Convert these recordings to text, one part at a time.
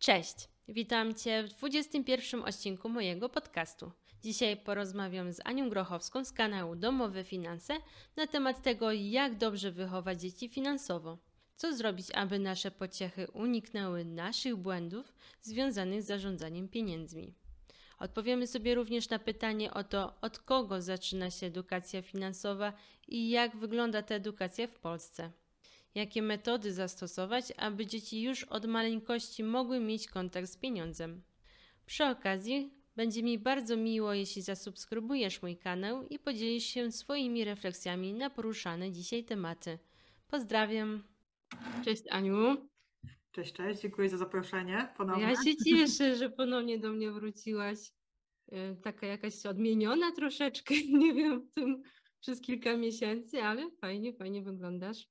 Cześć, witam Cię w 21 odcinku mojego podcastu. Dzisiaj porozmawiam z Anią Grochowską z kanału Domowe Finanse na temat tego, jak dobrze wychować dzieci finansowo. Co zrobić, aby nasze pociechy uniknęły naszych błędów związanych z zarządzaniem pieniędzmi. Odpowiemy sobie również na pytanie o to, od kogo zaczyna się edukacja finansowa i jak wygląda ta edukacja w Polsce. Jakie metody zastosować, aby dzieci już od maleńkości mogły mieć kontakt z pieniądzem. Przy okazji będzie mi bardzo miło, jeśli zasubskrybujesz mój kanał i podzielisz się swoimi refleksjami na poruszane dzisiaj tematy. Pozdrawiam. Cześć Aniu. Cześć, cześć, dziękuję za zaproszenie ponownie. Ja się cieszę, że ponownie do mnie wróciłaś. Y, taka jakaś odmieniona troszeczkę, nie wiem, w tym przez kilka miesięcy, ale fajnie, fajnie wyglądasz.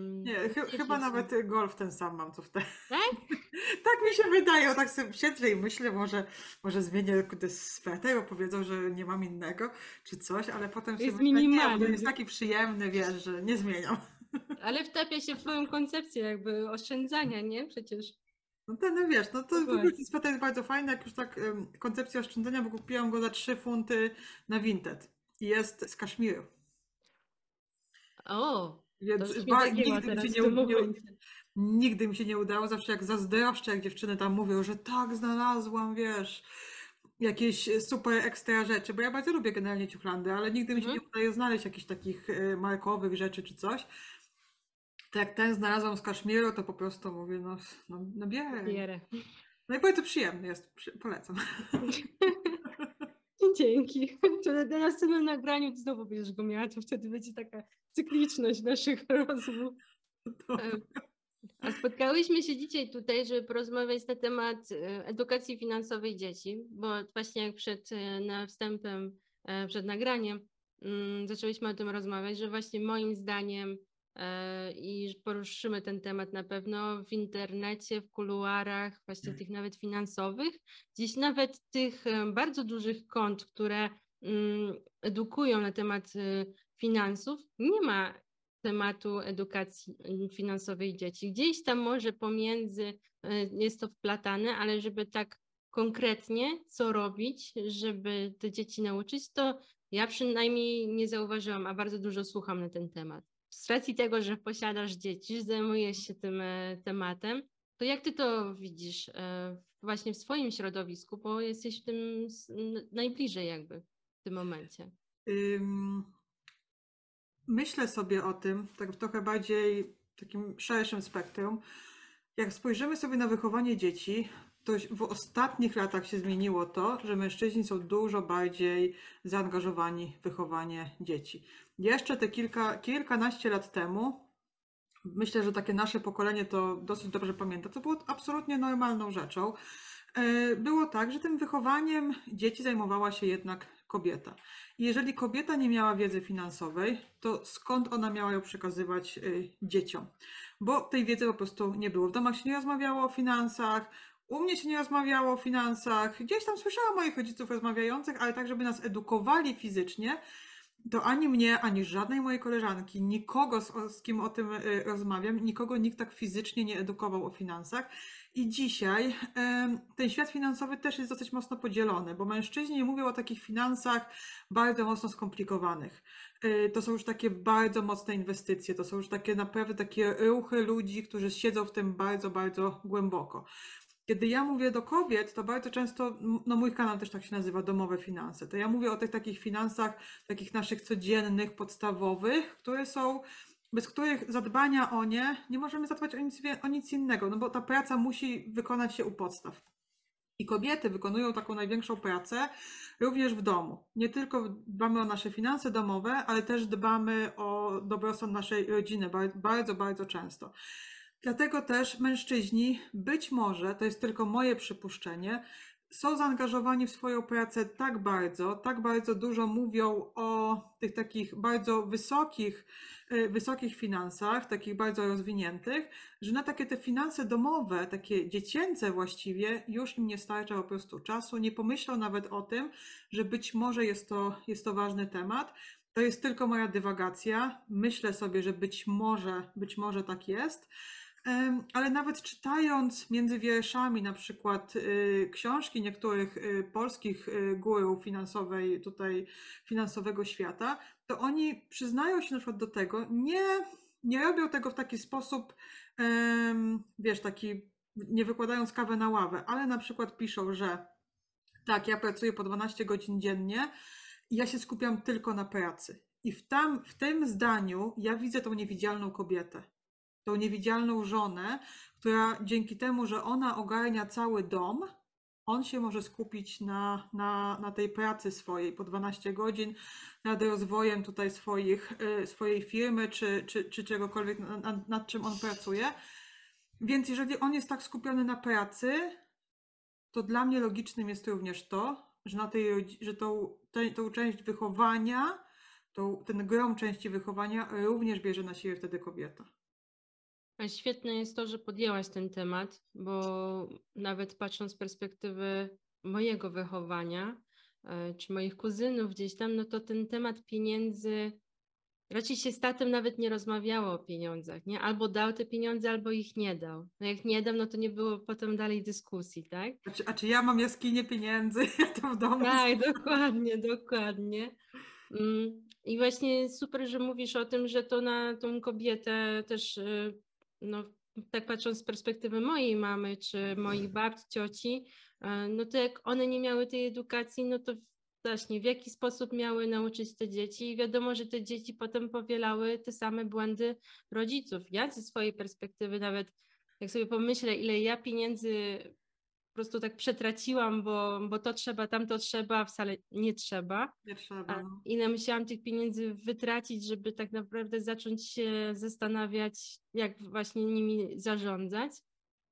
Nie, ch chyba nawet golf ten sam mam, co wtedy. Tak? tak mi się wydaje, tak sobie siedzę i myślę, może, może zmienię swetę, bo powiedzą, że nie mam innego, czy coś, ale potem się jest myślę, nie, bo jest taki przyjemny, wiesz, że nie zmieniam. Ale wtapia się w twoją koncepcję jakby oszczędzania, nie? Przecież. No ten, no wiesz, no to w ogóle sweta jest bardzo fajna, jak już tak um, koncepcja oszczędzania, bo kupiłam go za 3 funty na Vinted. I jest z kaszmiru. O, więc ba, nigdy, mi się nie, nie, nigdy mi się nie udało, zawsze jak zazdroszczę, jak dziewczyny tam mówią, że tak, znalazłam, wiesz, jakieś super ekstra rzeczy, bo ja bardzo lubię generalnie ciuchlandy, ale nigdy mi się mhm. nie udaje znaleźć jakichś takich e, markowych rzeczy czy coś. To jak ten znalazłam z Kaszmiru, to po prostu mówię, no, no, no bierę. Bierę. No i bardzo przyjemny jest, polecam. Dzięki. To na następnym nagraniu znowu będziesz go miała, to wtedy będzie taka cykliczność naszych rozmów. A spotkałyśmy się dzisiaj tutaj, żeby porozmawiać na temat e, edukacji finansowej dzieci, bo właśnie jak przed e, na wstępem, e, przed nagraniem mm, zaczęłyśmy o tym rozmawiać, że właśnie moim zdaniem i poruszymy ten temat na pewno w internecie, w kuluarach, właśnie mm. tych nawet finansowych, gdzieś nawet tych bardzo dużych kont, które mm, edukują na temat finansów, nie ma tematu edukacji finansowej dzieci. Gdzieś tam może pomiędzy e, jest to wplatane, ale żeby tak konkretnie co robić, żeby te dzieci nauczyć, to ja przynajmniej nie zauważyłam, a bardzo dużo słucham na ten temat. Z racji tego, że posiadasz dzieci, zajmujesz się tym e, tematem, to jak ty to widzisz e, właśnie w swoim środowisku, bo jesteś w tym najbliżej jakby w tym momencie? Myślę sobie o tym, tak w trochę bardziej takim szerszym spektrum. Jak spojrzymy sobie na wychowanie dzieci, to w ostatnich latach się zmieniło to, że mężczyźni są dużo bardziej zaangażowani w wychowanie dzieci. Jeszcze te kilka, kilkanaście lat temu, myślę, że takie nasze pokolenie to dosyć dobrze pamięta, to było absolutnie normalną rzeczą. E, było tak, że tym wychowaniem dzieci zajmowała się jednak kobieta. I jeżeli kobieta nie miała wiedzy finansowej, to skąd ona miała ją przekazywać y, dzieciom? Bo tej wiedzy po prostu nie było. W domach się nie rozmawiało o finansach, u mnie się nie rozmawiało o finansach, gdzieś tam słyszałam moich rodziców rozmawiających, ale tak, żeby nas edukowali fizycznie, to ani mnie, ani żadnej mojej koleżanki, nikogo, z, z kim o tym y, rozmawiam, nikogo nikt tak fizycznie nie edukował o finansach. I dzisiaj ten świat finansowy też jest dosyć mocno podzielony, bo mężczyźni mówią o takich finansach bardzo mocno skomplikowanych. E, to są już takie bardzo mocne inwestycje, to są już takie naprawdę takie ruchy ludzi, którzy siedzą w tym bardzo, bardzo głęboko. Kiedy ja mówię do kobiet, to bardzo często, no mój kanał też tak się nazywa, domowe finanse, to ja mówię o tych takich finansach, takich naszych codziennych, podstawowych, które są bez których zadbania o nie nie możemy zadbać o nic, o nic innego, no bo ta praca musi wykonać się u podstaw. I kobiety wykonują taką największą pracę również w domu. Nie tylko dbamy o nasze finanse domowe, ale też dbamy o dobrostan naszej rodziny bardzo, bardzo często. Dlatego też mężczyźni, być może, to jest tylko moje przypuszczenie, są zaangażowani w swoją pracę tak bardzo, tak bardzo dużo mówią o tych takich bardzo wysokich, e, wysokich finansach, takich bardzo rozwiniętych, że na takie te finanse domowe, takie dziecięce właściwie, już im nie starcza po prostu czasu. Nie pomyślą nawet o tym, że być może jest to, jest to ważny temat. To jest tylko moja dywagacja. Myślę sobie, że być może, być może tak jest. Ale nawet czytając między wierszami na przykład y, książki niektórych y, polskich y, górów finansowej, tutaj finansowego świata, to oni przyznają się na przykład do tego, nie, nie robią tego w taki sposób, wiesz, taki nie wykładając kawę na ławę, ale na przykład piszą, że tak, ja pracuję po 12 godzin dziennie ja się skupiam tylko na pracy. I w, tam, w tym zdaniu ja widzę tą niewidzialną kobietę tą niewidzialną żonę, która dzięki temu, że ona ogarnia cały dom, on się może skupić na, na, na tej pracy swojej po 12 godzin, nad rozwojem tutaj swoich, y, swojej firmy czy, czy, czy czegokolwiek, nad, nad czym on pracuje. Więc jeżeli on jest tak skupiony na pracy, to dla mnie logicznym jest również to, że, na tej, że tą, tą część wychowania, tą, ten grom części wychowania również bierze na siebie wtedy kobieta. A świetne jest to, że podjęłaś ten temat, bo nawet patrząc z perspektywy mojego wychowania, e, czy moich kuzynów gdzieś tam, no to ten temat pieniędzy, raczej się z tatem nawet nie rozmawiało o pieniądzach, nie? Albo dał te pieniądze, albo ich nie dał. No jak nie dał, no to nie było potem dalej dyskusji, tak? A czy, a czy ja mam jaskinię pieniędzy, ja to w domu? Tak, dokładnie, dokładnie. Mm, I właśnie super, że mówisz o tym, że to na tą kobietę też y, no, tak patrząc z perspektywy mojej mamy, czy moich babci, cioci, e, no to jak one nie miały tej edukacji, no to właśnie w jaki sposób miały nauczyć te dzieci i wiadomo, że te dzieci potem powielały te same błędy rodziców. Ja ze swojej perspektywy nawet, jak sobie pomyślę, ile ja pieniędzy prostu tak przetraciłam, bo, bo to trzeba, tamto trzeba, wcale nie trzeba. Nie trzeba. No. Ile musiałam tych pieniędzy wytracić, żeby tak naprawdę zacząć się zastanawiać, jak właśnie nimi zarządzać.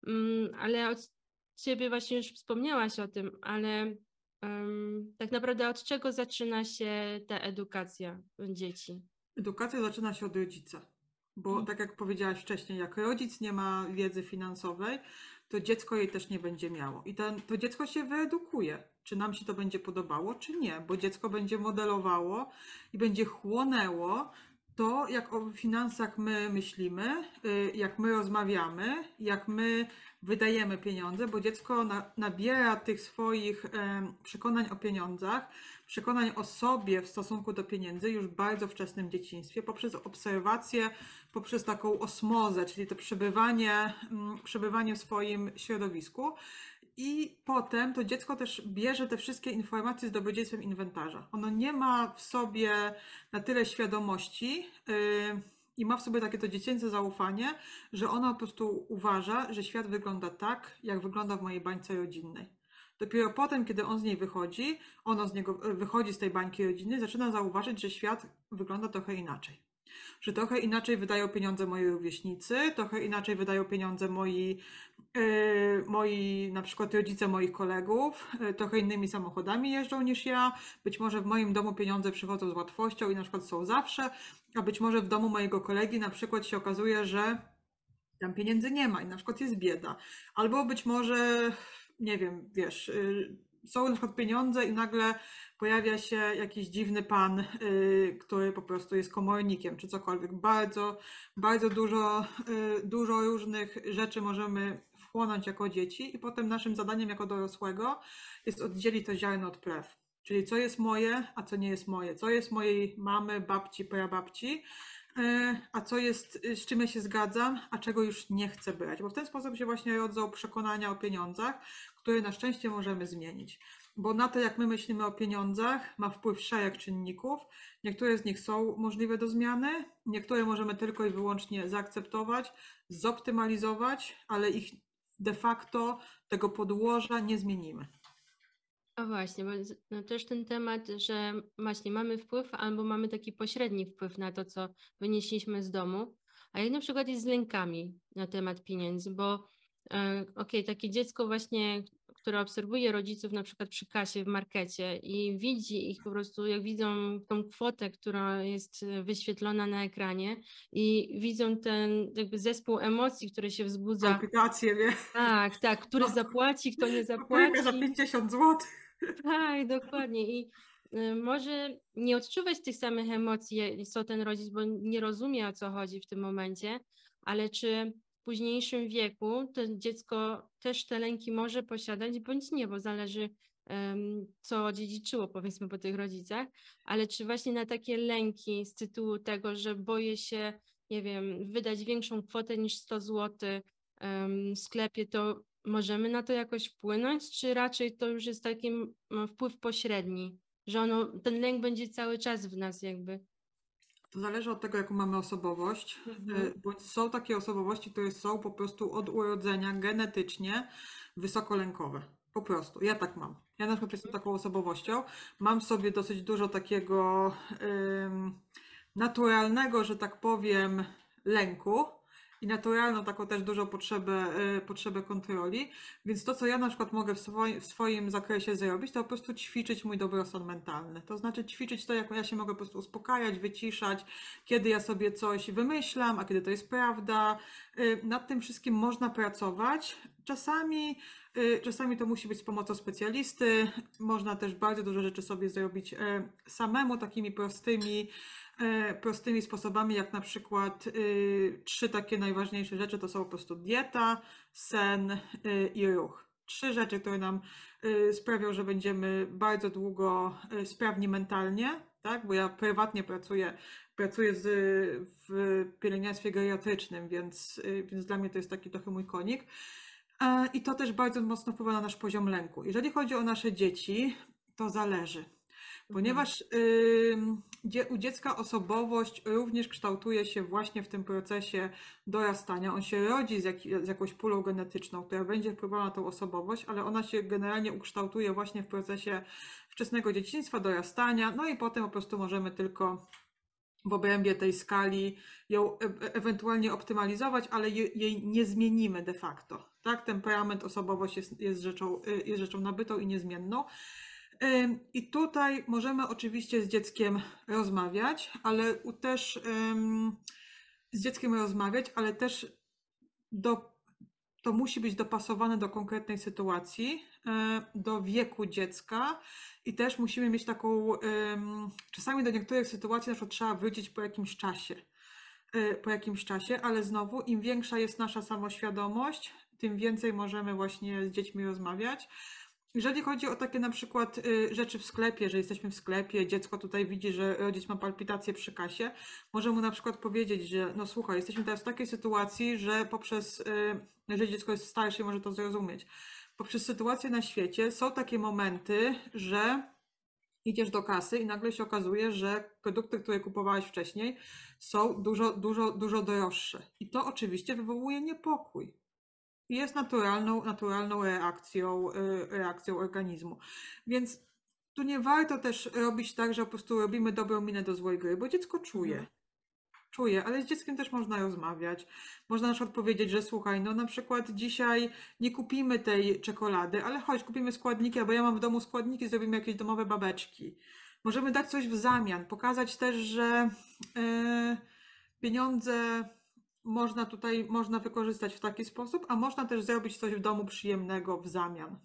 Um, ale od ciebie właśnie już wspomniałaś o tym, ale um, tak naprawdę od czego zaczyna się ta edukacja dzieci? Edukacja zaczyna się od rodzica. Bo mhm. tak jak powiedziałaś wcześniej, jak rodzic nie ma wiedzy finansowej, to dziecko jej też nie będzie miało. I to, to dziecko się wyedukuje, czy nam się to będzie podobało, czy nie, bo dziecko będzie modelowało i będzie chłonęło to, jak o finansach my myślimy, y, jak my rozmawiamy, jak my wydajemy pieniądze, bo dziecko nabiera tych swoich przekonań o pieniądzach, przekonań o sobie w stosunku do pieniędzy już w bardzo wczesnym dzieciństwie, poprzez obserwację, poprzez taką osmozę, czyli to przebywanie, mm, przebywanie w swoim środowisku. I potem to dziecko też bierze te wszystkie informacje z dobrodziejstwem inwentarza. Ono nie ma w sobie na tyle świadomości yy, i ma w sobie takie to dziecięce zaufanie, że ono po prostu uważa, że świat wygląda tak, jak wygląda w mojej bańce rodzinnej. Dopiero potem, kiedy on z niej wychodzi, ono z niego wychodzi z tej bańki rodzinnej, zaczyna zauważyć, że świat wygląda trochę inaczej że trochę inaczej wydają pieniądze moi rówieśnicy, trochę inaczej wydają pieniądze moi, yy, moi na przykład rodzice moich kolegów, yy, trochę innymi samochodami jeżdżą niż ja. Być może w moim domu pieniądze przychodzą z łatwością i na przykład są zawsze, a być może w domu mojego kolegi na przykład się okazuje, że tam pieniędzy nie ma i na przykład jest bieda. Albo być może, nie wiem, wiesz, yy, są na przykład pieniądze i nagle pojawia się jakiś dziwny pan, yy, który po prostu jest komornikiem czy cokolwiek. Bardzo, bardzo dużo, yy, dużo różnych rzeczy możemy wchłonąć jako dzieci i potem naszym zadaniem jako dorosłego jest oddzielić to ziarno od plew. Czyli co jest moje, a co nie jest moje. Co jest mojej mamy, babci, prababci, a co jest, z czym ja się zgadzam, a czego już nie chcę brać. Bo w ten sposób się właśnie rodzą przekonania o pieniądzach, które na szczęście możemy zmienić bo na to, jak my myślimy o pieniądzach, ma wpływ szereg czynników. Niektóre z nich są możliwe do zmiany, niektóre możemy tylko i wyłącznie zaakceptować, zoptymalizować, ale ich de facto tego podłoża nie zmienimy. A właśnie, bo no też ten temat, że właśnie mamy wpływ albo mamy taki pośredni wpływ na to, co wynieśliśmy z domu, a jak na przykład jest z lękami na temat pieniędzy, bo e, okej, okay, takie dziecko właśnie, która obserwuje rodziców na przykład przy kasie w markecie i widzi ich po prostu, jak widzą tą kwotę, która jest e, wyświetlona na ekranie i widzą ten jakby zespół emocji, który się wzbudza. Aplikacje, wie? Tak, tak, który zapłaci, kto nie zapłaci. za 50 zł. Tak, dokładnie. I y, może nie odczuwać tych samych emocji, co ten rodzic, bo nie rozumie o co chodzi w tym momencie, ale czy późniejszym wieku to dziecko też te lęki może posiadać, bądź nie, bo zależy, co odziedziczyło, powiedzmy, po tych rodzicach, ale czy właśnie na takie lęki z tytułu tego, że boję się, nie wiem, wydać większą kwotę niż 100 zł w sklepie, to możemy na to jakoś wpłynąć, czy raczej to już jest taki wpływ pośredni, że ono, ten lęk będzie cały czas w nas jakby? To zależy od tego, jaką mamy osobowość, mhm. E, bądź są takie osobowości, które są po prostu od urodzenia genetycznie wysokolękowe. Po prostu. Ja tak mam. Ja na przykład jestem taką osobowością. Mam w sobie dosyć dużo takiego ym, naturalnego, że tak powiem, lęku i naturalną taką też dużą potrzebę, y, potrzebę kontroli. Więc to, co ja na przykład mogę w, swoi, w swoim zakresie zrobić, to po prostu ćwiczyć mój dobrostan mentalny. To znaczy ćwiczyć to, jak ja się mogę po prostu uspokajać, wyciszać, kiedy ja sobie coś wymyślam, a kiedy to jest prawda. Y, nad tym wszystkim można pracować. Czasami y, Czasami to musi być z pomocą specjalisty. Można też bardzo dużo rzeczy sobie zrobić samemu, takimi prostymi, prostymi sposobami, jak na przykład y, trzy takie najważniejsze rzeczy to są po prostu dieta, sen y, i ruch. Trzy rzeczy, które nam y, sprawią, że będziemy bardzo długo sprawni mentalnie, tak? Bo ja prywatnie pracuję, pracuję z, w pielęgniarstwie geriatrycznym, więc, więc dla mnie to jest taki trochę mój konik. E, I to też bardzo mocno wpływa na nasz poziom lęku. Jeżeli chodzi o nasze dzieci, to zależy ponieważ y, u dziecka osobowość również kształtuje się właśnie w tym procesie dorastania. On się rodzi z, jak, z jakąś pulą genetyczną, która będzie wpływała na tą osobowość, ale ona się generalnie ukształtuje właśnie w procesie wczesnego dzieciństwa, dorastania, no i potem po prostu możemy tylko w obrębie tej skali ją e ewentualnie optymalizować, ale je, jej nie zmienimy de facto. Tak? Temperament, osobowość jest, jest, rzeczą, y, jest rzeczą nabytą i niezmienną. I tutaj możemy oczywiście z dzieckiem rozmawiać, ale też z dzieckiem rozmawiać, ale też do, to musi być dopasowane do konkretnej sytuacji, e, do wieku dziecka i też musimy mieć taką, czasami do niektórych sytuacji na przykład trzeba wrócić po jakimś czasie, e, po jakimś czasie, ale znowu im większa jest nasza samoświadomość, tym więcej możemy właśnie z dziećmi rozmawiać. Jeżeli chodzi o takie na przykład y, rzeczy w sklepie, że jesteśmy w sklepie, dziecko tutaj widzi, że rodzic ma palpitację przy kasie, może mu na przykład powiedzieć, że no słuchaj, jesteśmy teraz w takiej sytuacji, że poprzez, y, jeżeli dziecko jest starsze, może to zrozumieć. Poprzez sytuację na świecie są takie momenty, że idziesz do kasy i nagle się okazuje, że produkty, które kupowałeś wcześniej, są dużo, dużo, dużo droższe. I to oczywiście wywołuje niepokój jest naturalną, naturalną reakcją, y, reakcją organizmu. Więc tu nie warto też robić tak, że po prostu robimy dobrą minę do złej gry, bo dziecko czuje. Mhm. Czuje, ale z dzieckiem też można rozmawiać. Można na przykład powiedzieć, że słuchaj, no na przykład dzisiaj nie kupimy tej czekolady, ale chodź, kupimy składniki, bo ja mam w domu składniki, zrobimy jakieś domowe babeczki. Możemy dać coś w zamian, pokazać też, że yy, pieniądze można tutaj można wykorzystać w taki sposób, a można też zrobić coś w domu przyjemnego w zamian.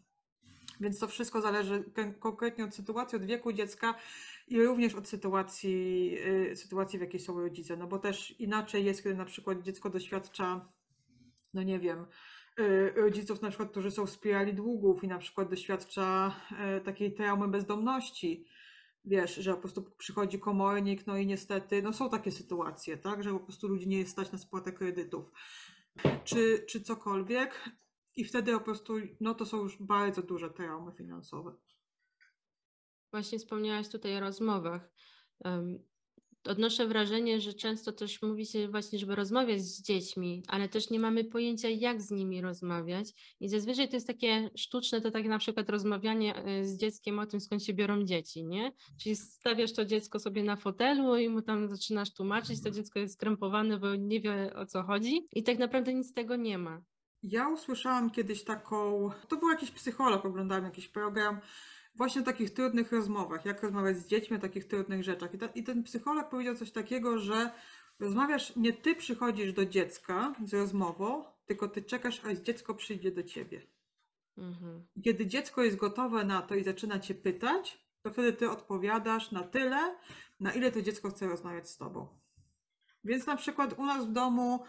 Więc to wszystko zależy konkretnie od sytuacji, od wieku dziecka i również od sytuacji, y, sytuacji w jakiej są rodzice. No bo też inaczej jest, kiedy na przykład dziecko doświadcza, no nie wiem, y, rodziców na przykład, którzy są w spirali długów i na przykład doświadcza y, takiej traumy bezdomności wiesz, że po prostu przychodzi komornik, no i niestety, no są takie sytuacje, tak, że po prostu ludzi nie jest stać na spłatę kredytów, czy, czy cokolwiek? I wtedy po prostu, no to są już bardzo duże traumy finansowe. Właśnie wspomniałaś tutaj o rozmowach odnoszę wrażenie, że często też mówi się właśnie, żeby rozmawiać z dziećmi, ale też nie mamy pojęcia, jak z nimi rozmawiać. I zazwyczaj to jest takie sztuczne, to tak na przykład rozmawianie e, z dzieckiem o tym, skąd się biorą dzieci, nie? Czyli stawiasz to dziecko sobie na fotelu i mu tam zaczynasz tłumaczyć, to dziecko jest skrępowane, bo nie wie o co chodzi i tak naprawdę nic z tego nie ma. Ja usłyszałam kiedyś taką, to był jakiś psycholog, oglądałem jakiś program, właśnie o takich trudnych rozmowach, jak rozmawiać z dziećmi o takich trudnych rzeczach. I, ta, I, ten psycholog powiedział coś takiego, że rozmawiasz, nie ty przychodzisz do dziecka z rozmową, tylko ty czekasz, aż dziecko przyjdzie do ciebie. Mhm. Kiedy dziecko jest gotowe na to i zaczyna cię pytać, to wtedy ty odpowiadasz na tyle, na ile to dziecko chce rozmawiać z tobą. Więc na przykład u nas w domu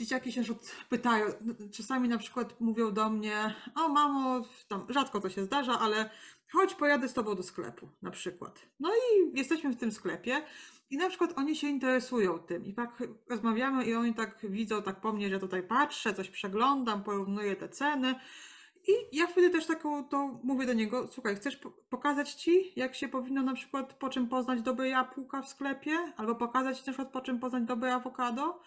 dzieciaki się pytają, czasami na przykład mówią do mnie, o mamo, tam rzadko to się zdarza, ale chodź pojadę z tobą do sklepu na przykład. No i jesteśmy w tym sklepie i na przykład oni się interesują tym i tak rozmawiamy i oni tak widzą tak po mnie, że tutaj patrzę, coś przeglądam, porównuję te ceny i ja wtedy też taką to mówię do niego, słuchaj, chcesz pokazać ci, jak się powinno na przykład po czym poznać dobre jabłka w sklepie, albo pokazać ci na przykład po czym poznać dobre awokado?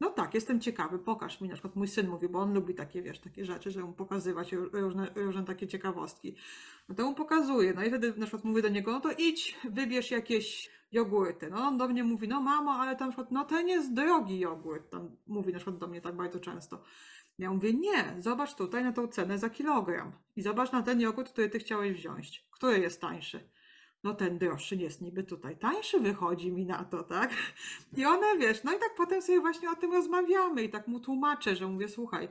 No tak, jestem ciekawy, pokaż mi, na przykład mój syn mówi, bo on lubi takie, wiesz, takie rzeczy, że mu pokazywać różne, różne takie ciekawostki. No to mu pokazuje, no i wtedy na przykład mówię do niego, no to idź, wybierz jakieś jogurty. No on do mnie mówi, no mamo, ale tam na przykład, no ten jest drogi jogurt, tam mówi na przykład do mnie tak bardzo często. Ja mówię, nie, zobacz tutaj na tą cenę za kilogram i zobacz na ten jogurt, który ty chciałeś wziąć. Który jest tańszy? No ten droższy jest niby tutaj tańszy, wychodzi mi na to, tak? I one, wiesz, no i tak potem sobie właśnie o tym rozmawiamy i tak mu tłumaczę, że mówię, słuchaj,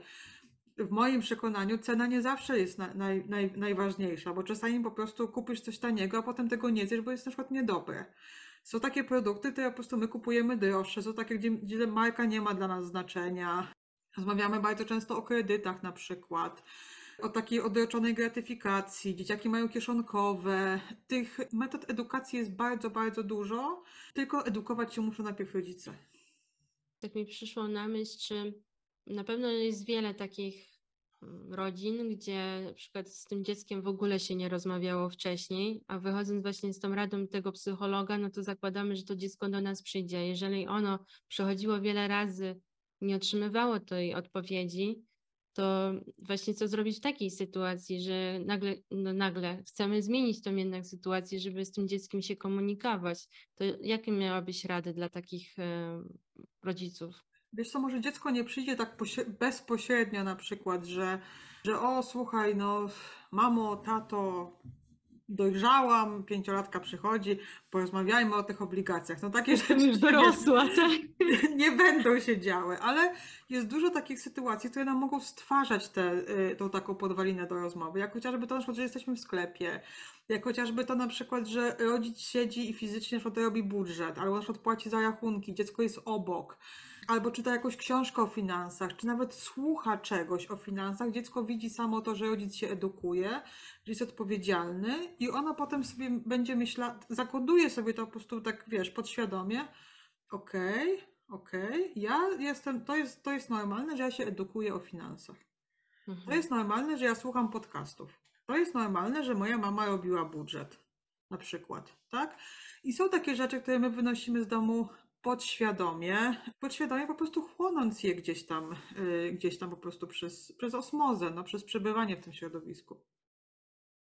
w moim przekonaniu cena nie zawsze jest naj, naj, najważniejsza, bo czasami po prostu kupisz coś taniego, a potem tego nie zjesz, bo jest na przykład niedobre. Są takie produkty, które po prostu my kupujemy droższe, są takie, gdzie, gdzie marka nie ma dla nas znaczenia. Rozmawiamy bardzo często o kredytach na przykład, o takiej odroczonej gratyfikacji. Dzieciaki mają kieszonkowe. Tych metod edukacji jest bardzo, bardzo dużo, tylko edukować się muszą najpierw rodzice. Tak mi przyszło na myśl, czy na pewno jest wiele takich mm, rodzin, gdzie na przykład z tym dzieckiem w ogóle się nie rozmawiało wcześniej, a wychodząc właśnie z tą radą tego psychologa, no to zakładamy, że to dziecko do nas przyjdzie. Jeżeli ono przechodziło wiele razy nie otrzymywało tej odpowiedzi, to właśnie co zrobić w takiej sytuacji, że nagle, no nagle chcemy zmienić tą jednak sytuację, żeby z tym dzieckiem się komunikować. To jakie miałabyś rady dla takich e, rodziców? Wiesz co, może dziecko nie przyjdzie tak bezpośrednio na przykład, że, że o słuchaj, no mamo, tato, dojrzałam, pięciolatka przychodzi, porozmawiajmy o tych obligacjach. No takie rzeczy dorosła, tak? nie będą się działy, ale jest dużo takich sytuacji, które nam mogą stwarzać tę y, taką podwalinę do rozmowy, jak chociażby to, że jesteśmy w sklepie, jak chociażby to na przykład, że rodzic siedzi i fizycznie na przykład robi budżet, albo na przykład płaci za rachunki, dziecko jest obok albo czyta jakąś książkę o finansach, czy nawet słucha czegoś o finansach, dziecko widzi samo to, że rodzic się edukuje, że jest odpowiedzialny i ona potem sobie będzie myślała, zakoduje sobie to po prostu tak, wiesz, podświadomie, okej, okay, okej, okay, ja jestem, to jest, to jest normalne, że ja się edukuję o finansach. Mhm. To jest normalne, że ja słucham podcastów. To jest normalne, że moja mama robiła budżet, na przykład, tak? I są takie rzeczy, które my wynosimy z domu podświadomie, podświadomie po prostu chłonąc je gdzieś tam, yy, gdzieś tam po prostu przez, przez osmozę, no, przez przebywanie w tym środowisku.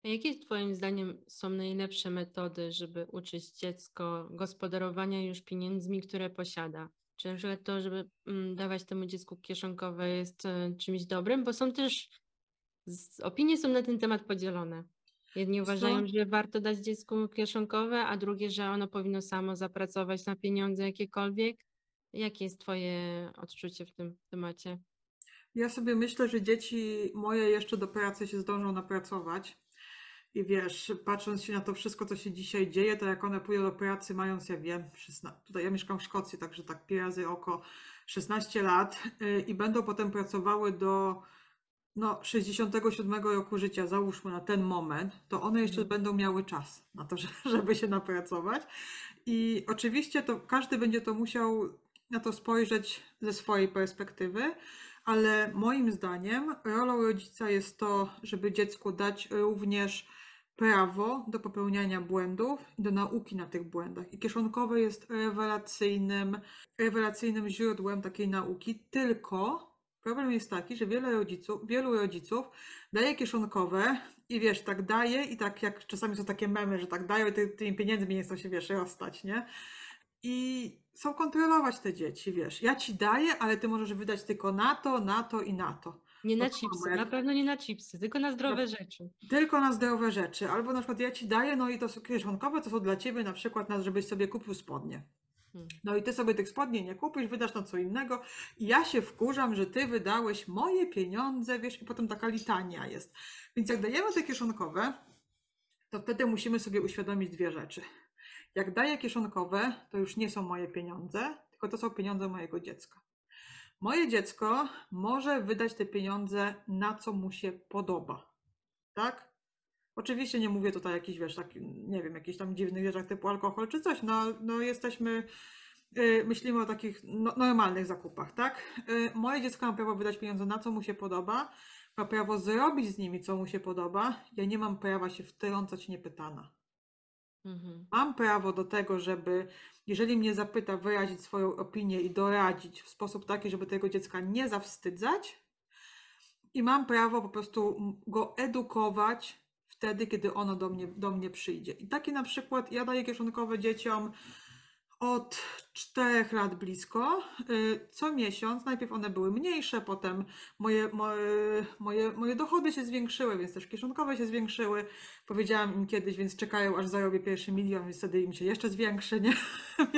A jakie Twoim zdaniem są najlepsze metody, żeby uczyć dziecko gospodarowania już pieniędzmi, które posiada? Czy na przykład to, żeby mm, dawać temu dziecku kieszonkowe jest y, czymś dobrym? Bo są też, opinie są na ten temat podzielone. Jedni uważają, że warto dać dziecku kieszonkowe, a drugie, że ono powinno samo zapracować na pieniądze jakiekolwiek. Jakie jest Twoje odczucie w tym temacie? Ja sobie myślę, że dzieci moje jeszcze do pracy się zdążą napracować. I wiesz, patrząc się na to wszystko, co się dzisiaj dzieje, to jak one pójdą do pracy, mając, ja wiem, 16, tutaj ja mieszkam w Szkocji, także tak pi razy oko 16 lat yy, i będą potem pracowały do no, 67 roku życia, załóżmy na ten moment, to one jeszcze mhm. będą miały czas na to, żeby się napracować. I oczywiście to każdy będzie to musiał na to spojrzeć ze swojej perspektywy, ale moim zdaniem rolą rodzica jest to, żeby dziecku dać również prawo do popełniania błędów i do nauki na tych błędach. I kieszonkowe jest rewelacyjnym, rewelacyjnym źródłem takiej nauki, tylko Problem jest taki, że wiele rodziców, wielu rodziców daje kieszonkowe i wiesz, tak daje i tak jak czasami są takie memy, że tak dają i ty, tymi pieniędzmi nie chcą się, wiesz, rozstać, nie? I są kontrolować te dzieci, wiesz. Ja ci daję, ale ty możesz wydać tylko na to, na to i na to. Nie na chipsy, jak... na pewno nie na chipsy, tylko na zdrowe no, rzeczy. Tylko na zdrowe rzeczy. Albo na przykład ja ci daję, no i to są kieszonkowe, to są dla ciebie na przykład, żebyś sobie kupił spodnie. Hmm. No i ty sobie tych spodni nie kupisz, wydasz na co innego i ja się wkurzam, że ty wydałeś moje pieniądze, wiesz, i potem taka litania jest. Więc jak dajemy te kieszonkowe, to wtedy musimy sobie uświadomić dwie rzeczy. Jak daję kieszonkowe, to już nie są moje pieniądze, tylko to są pieniądze mojego dziecka. moje dziecko może wydać te pieniądze na co mu się podoba. Tak? Oczywiście nie mówię tutaj jakichś, wiesz, tak, nie wiem, jakichś tam dziwnych rzeczach typu alkohol czy coś. No, no jesteśmy, yy, myślimy o takich no, normalnych zakupach, tak? Yy, moje dziecko ma prawo wydać pieniądze na co mu się podoba, ma prawo zrobić z nimi co mu się podoba. Ja nie mam prawa się wtrącać niepytana. Mhm. Mam prawo do tego, żeby, jeżeli mnie zapyta, wyrazić swoją opinię i doradzić w sposób taki, żeby tego dziecka nie zawstydzać. I mam prawo po prostu go edukować wtedy, kiedy ono do mnie, do mnie przyjdzie. I taki na przykład, ja daję kieszonkowe dzieciom od czterech lat blisko. Y, Co miesiąc, najpierw one były mniejsze, potem moje, moje, moje, moje dochody się zwiększyły, więc też kieszonkowe się zwiększyły. Powiedziałam im kiedyś, więc czekają, aż zarobię pierwszy milion, więc wtedy im się jeszcze zwiększy, nie?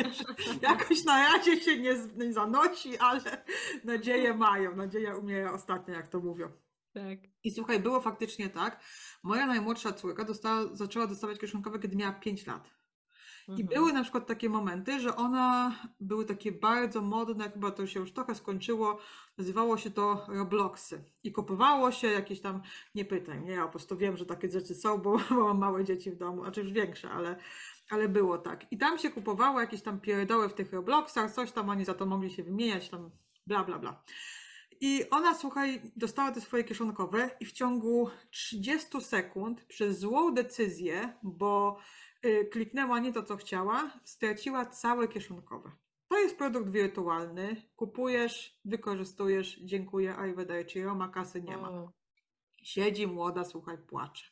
Jakoś na razie się nie zanosi, ale nadzieję mają. Nadzieja umiera ostatnio, jak to mówią. Tak. I słuchaj, było faktycznie tak. Moja najmłodsza córka dostała, zaczęła dostawać kieszonkowe, kiedy miała 5 lat. I Mhm. były na przykład takie momenty, że ona były takie bardzo modne, chyba to się już trochę skończyło, nazywało się to Robloxy. I kupowało się jakieś tam, nie pytaj mnie, ja po prostu wiem, że takie rzeczy są, bo, bo mam małe dzieci w domu, znaczy już większe, ale, ale było tak. I tam się kupowało jakieś tam pierdoły w tych Robloxach, coś tam oni za to mogli się wymieniać, tam bla bla bla. I ona, słuchaj, dostała te swoje kieszonkowe i w ciągu 30 sekund przez złą decyzję, bo y, kliknęła nie to, co chciała, straciła całe kieszonkowe. To jest produkt wirtualny. Kupujesz, wykorzystujesz, dziękuję, arrivederci, Roma kasy nie ma. Siedzi młoda, słuchaj, płacze.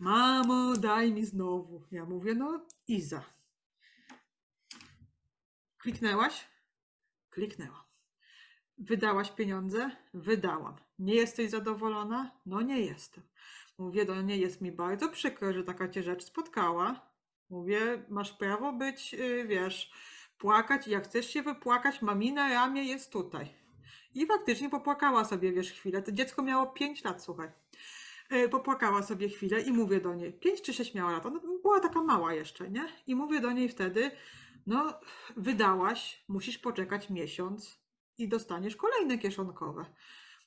Mamo, daj mi znowu. Ja mówię, no Iza. Kliknęłaś? Kliknęłam. Wydałaś pieniądze? Wydałam. Nie jesteś zadowolona? No nie jestem. Mówię do niej, jest mi bardzo przykro, że taka cię rzecz spotkała. Mówię, masz prawo być, yy, wiesz, płakać jak chcesz się wypłakać, mami na ramię jest tutaj. I faktycznie popłakała sobie, wiesz, chwilę. To dziecko miało 5 lat, słuchaj. Yy, Popłakała sobie chwilę i mówię do niej, 5 czy 6 miała lat, ona była taka mała jeszcze, nie? I mówię do niej wtedy, no wydałaś, musisz poczekać miesiąc i dostaniesz kolejne kieszonkowe.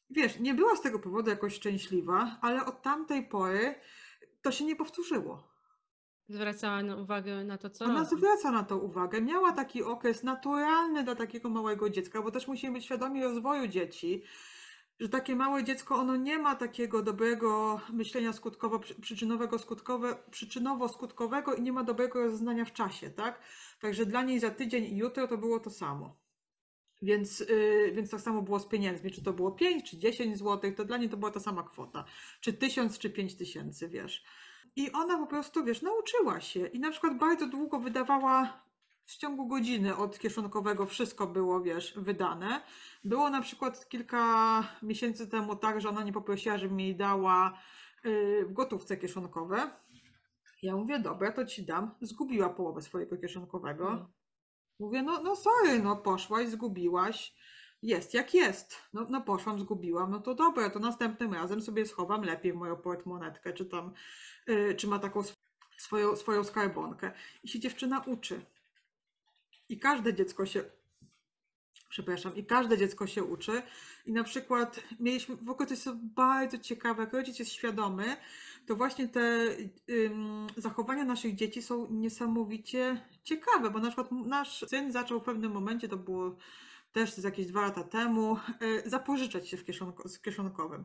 Wiesz, nie była z tego powodu jakoś szczęśliwa, ale od tamtej pory to się nie powtórzyło. Zwracała na uwagę na to, co Ona robi. zwraca na to uwagę. Miała taki okres naturalny dla takiego małego dziecka, bo też musimy być świadomi rozwoju dzieci, że takie małe dziecko, ono nie ma takiego dobrego myślenia skutkowo, przy- przyczynowego, skutkowe, przyczynowo-skutkowego i nie ma dobrego rozeznania w czasie, tak? Także dla niej za tydzień i jutro to było to samo. Więc, yy, więc tak samo było z pieniędzmi. Czy to było 5 czy 10 zł, to dla niej to była ta sama kwota. Czy 1000 czy 5000, wiesz. I ona po prostu, wiesz, nauczyła się. I na przykład bardzo długo wydawała w ciągu godziny od kieszonkowego wszystko było, wiesz, wydane. Było na przykład kilka miesięcy temu tak, że ona nie poprosiła, żebym jej dała yy, w gotówce kieszonkowe. Ja mówię, dobra, to ci dam. Zgubiła połowę swojego kieszonkowego. Mówię, no, no sorry, no poszłaś, zgubiłaś. Jest jak jest. No, no poszłam, zgubiłam. No to dobra, to następnym razem sobie schowam lepiej moją portmonetkę, czy tam, y, czy ma taką sw- swoją, swoją skarbonkę. I się dziewczyna uczy. I każde dziecko się, przepraszam, i każde dziecko się uczy. I na przykład mieliśmy, w ogóle to jest bardzo ciekawe, jak rodzic jest świadomy, to właśnie te ym, zachowania naszych dzieci są niesamowicie ciekawe, bo na przykład nasz syn zaczął w pewnym momencie, to było też jakieś dwa lata temu, y, zapożyczać się w kieszonko, z kieszonkowym.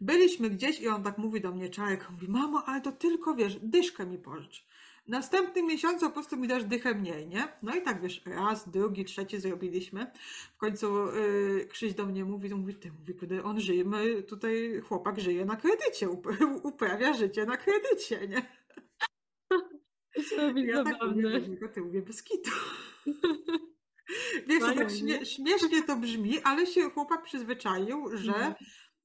Byliśmy gdzieś i on tak mówi do mnie, Czarek, mówi, mamo, ale to tylko, wiesz, dyszkę mi pożycz. Następnym miesiącu po prostu mi dasz dychę mniej, nie? No i tak, wiesz, raz, drugi, trzeci zrobiliśmy. W końcu yy, Krzyś do mnie mówi, to mówi, ty, mówi, kiedy on żyje, my tutaj chłopak żyje na kredycie, up, uprawia życie na kredycie, nie? Ja tak mówię ty mówię, bez kitu. Wiesz, to tak Fajnie, śmie- nie? śmiesznie to brzmi, ale się chłopak przyzwyczaił, że Mhm.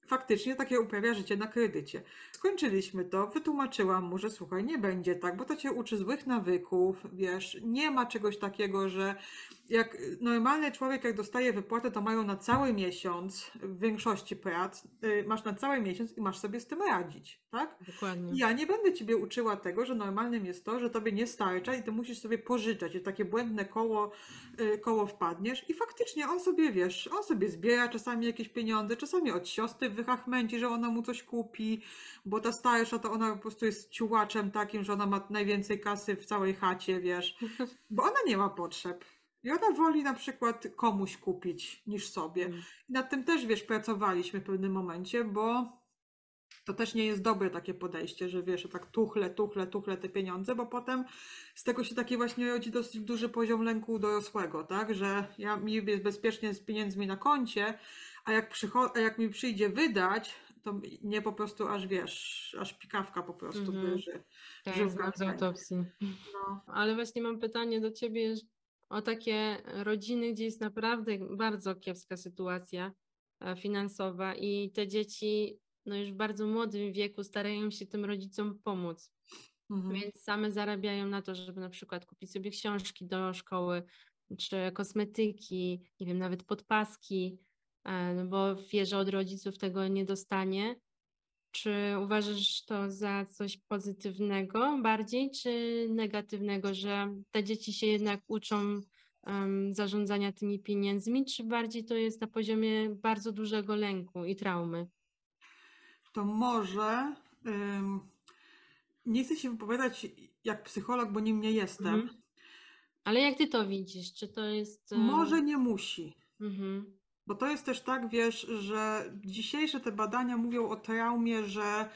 Faktycznie takie uprawia życie na kredycie. Skończyliśmy to, wytłumaczyłam mu, że słuchaj, nie będzie tak, bo to cię uczy złych nawyków, wiesz, nie ma czegoś takiego, że jak normalny człowiek, jak dostaje wypłatę, to mają na cały miesiąc w większości prac, y, masz na cały miesiąc i masz sobie z tym radzić, tak? Dokładnie. Ja nie będę ciebie uczyła tego, że normalnym jest to, że tobie nie starcza i ty musisz sobie pożyczać i takie błędne koło, y, koło wpadniesz i faktycznie on sobie, wiesz, on sobie zbiera czasami jakieś pieniądze, czasami od siostry wychachmęci, że ona mu coś kupi, bo ta starsza to ona po prostu jest ciułaczem takim, że ona ma najwięcej kasy w całej chacie, wiesz, bo ona nie ma potrzeb. I ona woli na przykład komuś kupić niż sobie. Mm. I nad tym też, wiesz, pracowaliśmy w pewnym momencie, bo to też nie jest dobre takie podejście, że wiesz, że tak tuchle, tuchle, tuchle te pieniądze, bo potem z tego się taki właśnie rodzi dosyć duży poziom lęku dorosłego, tak? Że ja mi jest bezpiecznie z pieniędzmi na koncie, a jak, przycho- a jak mi przyjdzie wydać, to nie po prostu aż wiesz, aż pikawka po prostu Mhm. wyży. Tak, Żyłka znam z autopsji. No. Ale właśnie mam pytanie do ciebie o takie rodziny, gdzie jest naprawdę bardzo kiepska sytuacja e, finansowa i te dzieci no już w bardzo młodym wieku starają się tym rodzicom pomóc. Mhm. Więc same zarabiają na to, żeby na przykład kupić sobie książki do szkoły, czy kosmetyki, nie wiem, nawet podpaski, e, no bo wie, że od rodziców tego nie dostanie. Czy uważasz to za coś pozytywnego bardziej, czy negatywnego, że te dzieci się jednak uczą em, zarządzania tymi pieniędzmi, czy bardziej to jest na poziomie bardzo dużego lęku i traumy? to może. ym, nie chcę się wypowiadać jak psycholog, bo nim nie jestem. Mhm. Ale jak ty to widzisz? Czy to jest. em, Może nie musi. Mhm. Bo to jest też tak, wiesz, że dzisiejsze te badania mówią o traumie, że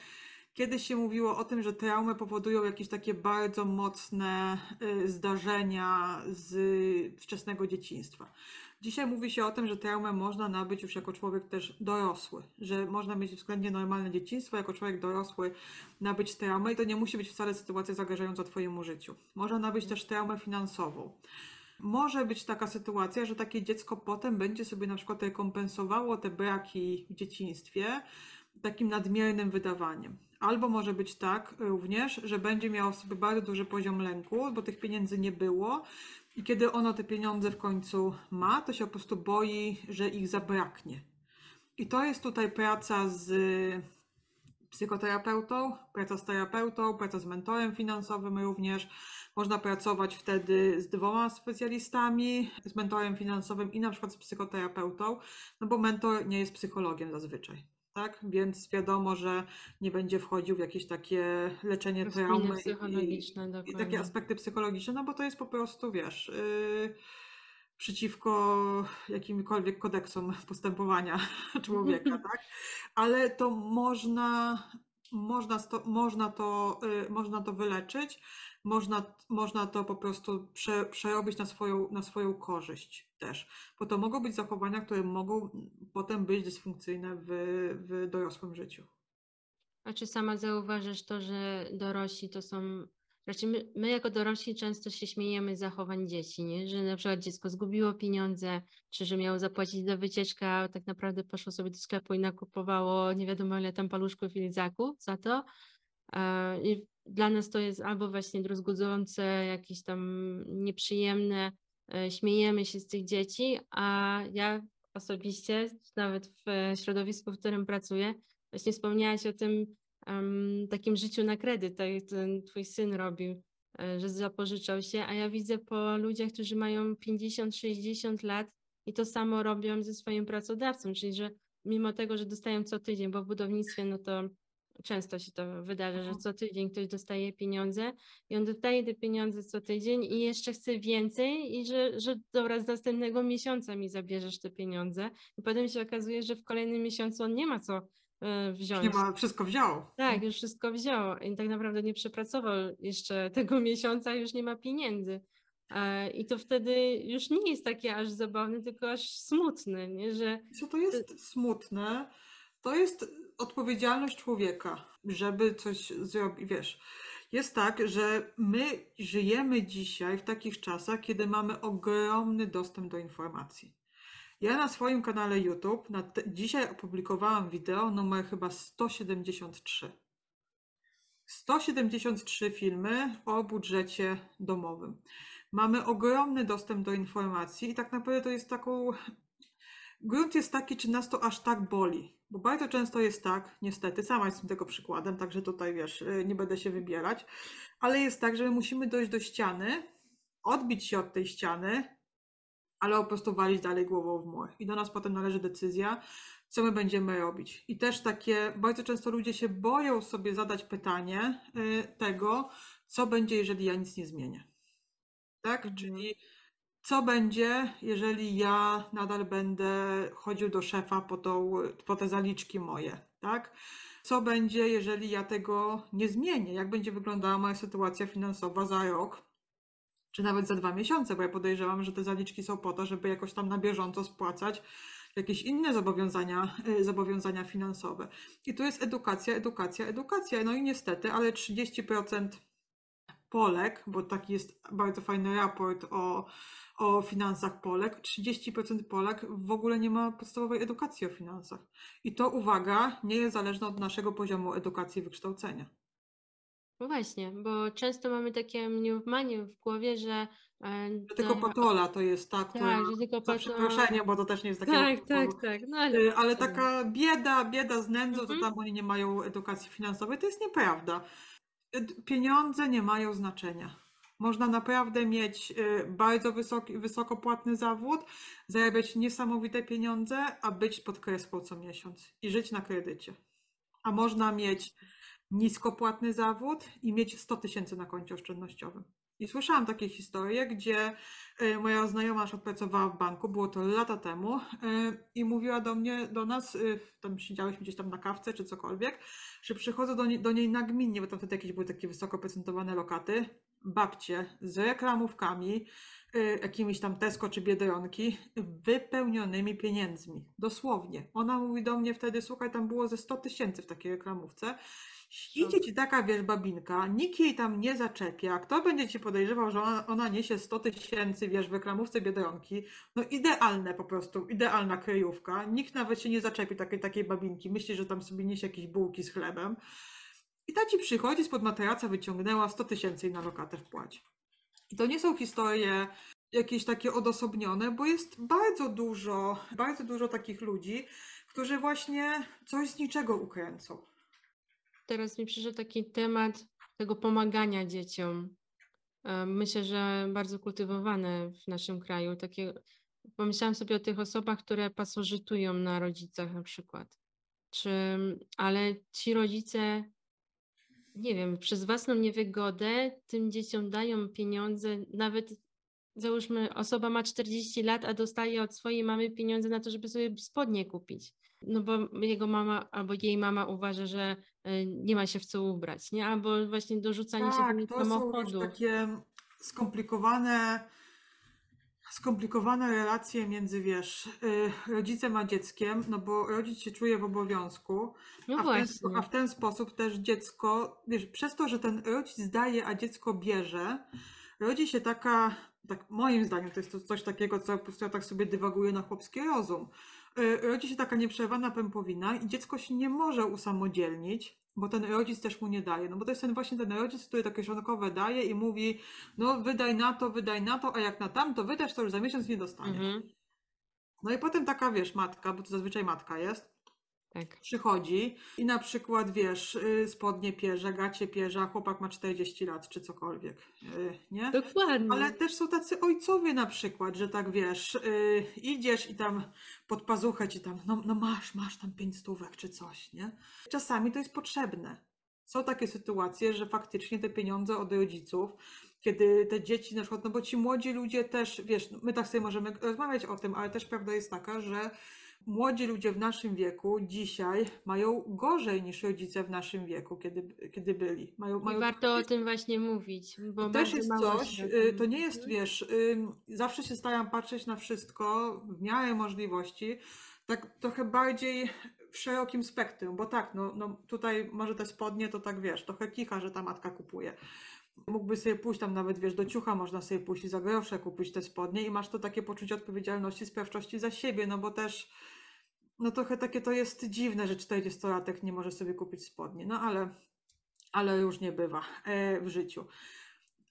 kiedyś się mówiło o tym, że traumy powodują jakieś takie bardzo mocne y, zdarzenia z wczesnego dzieciństwa. Dzisiaj mówi się o tym, że traumę można nabyć już jako człowiek też dorosły, że można mieć względnie normalne dzieciństwo, jako człowiek dorosły nabyć traumę i to nie musi być wcale sytuacja zagrażająca Twojemu życiu. Można nabyć też traumę finansową. Może być taka sytuacja, że takie dziecko potem będzie sobie na przykład rekompensowało te braki w dzieciństwie takim nadmiernym wydawaniem. Albo może być tak również, że będzie miało w sobie bardzo duży poziom lęku, bo tych pieniędzy nie było i kiedy ono te pieniądze w końcu ma, to się po prostu boi, że ich zabraknie. I to jest tutaj praca z psychoterapeutą, praca z terapeutą, praca z mentorem finansowym również. Można pracować wtedy z dwoma specjalistami, z mentorem finansowym i na przykład z psychoterapeutą, no bo mentor nie jest psychologiem zazwyczaj. Tak? Więc wiadomo, że nie będzie wchodził w jakieś takie leczenie traumy i, i takie aspekty psychologiczne, no bo to jest po prostu, wiesz, yy, przeciwko jakimkolwiek kodeksom postępowania człowieka, tak? Ale to można, można, sto, można, to, y, można to wyleczyć, można, można to po prostu prze, przerobić na swoją, na swoją korzyść też, bo to mogą być zachowania, które mogą potem być dysfunkcyjne w, w dorosłym życiu. A czy sama zauważysz to, że dorośli to są. Raczej my, my jako dorośli często się śmiejemy z zachowań dzieci, nie? że na przykład dziecko zgubiło pieniądze, czy że miało zapłacić za wycieczkę, a tak naprawdę poszło sobie do sklepu i nakupowało nie wiadomo ile tam paluszków i lidzaków za to. E, I dla nas to jest albo właśnie druzgocące, jakieś tam nieprzyjemne, e, śmiejemy się z tych dzieci, a ja osobiście, nawet w środowisku, w którym pracuję, właśnie wspomniałaś o tym em, takim życiu na kredyt, tak jak ten twój syn robił, e, że zapożyczał się, a ja widzę po ludziach, którzy mają 50-60 lat i to samo robią ze swoim pracodawcą, czyli że mimo tego, że dostają co tydzień, bo w budownictwie no to często się to wydarza, że co tydzień ktoś dostaje pieniądze i on dostaje te pieniądze co tydzień i jeszcze chce więcej i że, że dobra, z następnego miesiąca mi zabierzesz te pieniądze. I potem się okazuje, że w kolejnym miesiącu on nie ma co wziąć. Nie ma, wszystko wziął. Tak, już wszystko wziął i tak naprawdę nie przepracował jeszcze tego miesiąca, już nie ma pieniędzy. E, I to wtedy już nie jest takie aż zabawne, tylko aż smutne, nie? że Co to jest smutne? To jest odpowiedzialność człowieka, żeby coś zrobić. Wiesz, jest tak, że my żyjemy dzisiaj w takich czasach, kiedy mamy ogromny dostęp do informacji. Ja na swoim kanale YouTube dzisiaj opublikowałam wideo numer chyba 173. 173 filmy o budżecie domowym. mamy ogromny dostęp do informacji i tak naprawdę to jest taką. Grunt jest taki, czy nas to aż tak boli. Bo bardzo często jest tak, niestety, sama jestem tego przykładem, także tutaj wiesz, y, nie będę się wybierać, ale jest tak, że my musimy dojść do ściany, odbić się od tej ściany, ale po prostu walić dalej głową w mur. I do nas potem należy decyzja, co my będziemy robić. I też takie, bardzo często ludzie się boją sobie zadać pytanie y, tego, co będzie, jeżeli ja nic nie zmienię. Tak? Mhm. Czyli co będzie, jeżeli ja nadal będę chodził do szefa po, tą, po te zaliczki moje, tak? Co będzie, jeżeli ja tego nie zmienię? Jak będzie wyglądała moja sytuacja finansowa za rok, czy nawet za dwa miesiące? Bo ja podejrzewam, że te zaliczki są po to, żeby jakoś tam na bieżąco spłacać jakieś inne zobowiązania, y, zobowiązania finansowe. I tu jest edukacja, edukacja, edukacja. No i niestety, ale 30% Polek, bo taki jest bardzo fajny raport o, o finansach Polek, 30% Polek w ogóle nie ma podstawowej edukacji o finansach. I to, uwaga, nie jest zależne od naszego poziomu edukacji i wykształcenia. No właśnie, bo często mamy takie mniemanie w głowie, że e, Że tylko patola to jest tak, Tak, że tylko za pato- przeproszeniem, bo to też nie jest takie... Tak, tak, tak. No ale, Y, Ale taka bieda, bieda z nędzą, Mhm. to tam oni nie mają edukacji finansowej, to jest nieprawda. Ed- Pieniądze nie mają znaczenia. Można naprawdę mieć y, bardzo wysoki, wysoko płatny zawód, zarabiać niesamowite pieniądze, a być pod kreską co miesiąc i żyć na kredycie. A można mieć niskopłatny zawód i mieć 100 tysięcy na koncie oszczędnościowym. I słyszałam takie historie, gdzie y, moja znajoma już pracowała w banku, było to lata temu, y, i mówiła do mnie, do nas, y, tam siedziałyśmy gdzieś tam na kawce czy cokolwiek, że przychodzą do, do niej nagminnie, bo tam wtedy jakieś były takie wysoko procentowane lokaty, babcie z reklamówkami, jakimiś tam Tesco czy Biedronki, wypełnionymi pieniędzmi. Dosłownie. Ona mówi do mnie wtedy, słuchaj, tam było ze 100 tysięcy w takiej reklamówce. Idzie ci taka, wiesz, babinka, nikt jej tam nie zaczepia. Kto będzie ci podejrzewał, że ona, ona niesie 100 tysięcy, wiesz, w reklamówce Biedronki? No idealne po prostu, idealna kryjówka. Nikt nawet się nie zaczepi takiej, takiej babinki. Myśli, że tam sobie niesie jakieś bułki z chlebem. I ta ci przychodzi, spod materaca wyciągnęła 100 tysięcy i na lokatę wpłać. I to nie są historie jakieś takie odosobnione, bo jest bardzo dużo, bardzo dużo takich ludzi, którzy właśnie coś z niczego ukręcą. Teraz mi przyszedł taki temat tego pomagania dzieciom. E, Myślę, że bardzo kultywowane w naszym kraju. Takie, pomyślałam sobie o tych osobach, które pasożytują na rodzicach na przykład. Czy, ale ci rodzice, nie wiem, przez własną niewygodę tym dzieciom dają pieniądze, nawet załóżmy, osoba ma 40 lat, a dostaje od swojej mamy pieniądze na to, żeby sobie spodnie kupić. No bo jego mama albo jej mama uważa, że y, nie ma się w co ubrać, nie? Albo właśnie dorzucanie się do Tak, to są samochodu. takie skomplikowane, skomplikowane relacje między, wiesz, y, rodzicem a dzieckiem, no bo rodzic się czuje w obowiązku, No a w, ten, a w ten sposób też dziecko, wiesz, przez to, że ten rodzic daje, a dziecko bierze, rodzi się taka, tak moim zdaniem to jest to coś takiego, co po prostu ja tak sobie dywaguję na chłopski rozum. Y, Rodzi się taka nieprzerwana pępowina i dziecko się nie może usamodzielnić, bo ten rodzic też mu nie daje. No bo to jest ten właśnie ten rodzic, który takie kieszonkowe daje i mówi, no wydaj na to, wydaj na to, a jak na tamto wydasz, to już za miesiąc nie dostanie. Mhm, No i potem taka, wiesz, matka, bo to zazwyczaj matka jest, tak. przychodzi i na przykład, wiesz, y, spodnie pierze, gacie pierze, chłopak ma 40 lat czy cokolwiek, y, nie? Dokładnie. Ale też są tacy ojcowie na przykład, że tak wiesz, y, idziesz i tam pod pazuchę ci tam, no, no masz, masz tam pięć stówek czy coś, nie? Czasami to jest potrzebne. Są takie sytuacje, że faktycznie te pieniądze od rodziców, kiedy te dzieci na przykład, no bo ci młodzi ludzie też, wiesz, my tak sobie możemy rozmawiać o tym, ale też prawda jest taka, że młodzi ludzie w naszym wieku dzisiaj mają gorzej niż rodzice w naszym wieku, kiedy, kiedy byli. Mają, I mają warto o tym właśnie mówić, bo też bardzo jest coś, y, to nie jest, wiesz, zawsze się staram patrzeć na wszystko w miarę możliwości, tak trochę bardziej w szerokim spektrum, bo tak, no, no tutaj może te spodnie to tak, wiesz, trochę kicha, że ta matka kupuje. Mógłby sobie pójść tam nawet, wiesz, do ciucha można sobie pójść i za grosze kupić te spodnie i masz to takie poczucie odpowiedzialności, sprawczości za siebie, no bo też no trochę takie to jest dziwne, że 40-latek nie może sobie kupić spodnie, no ale, ale różnie bywa e, w życiu.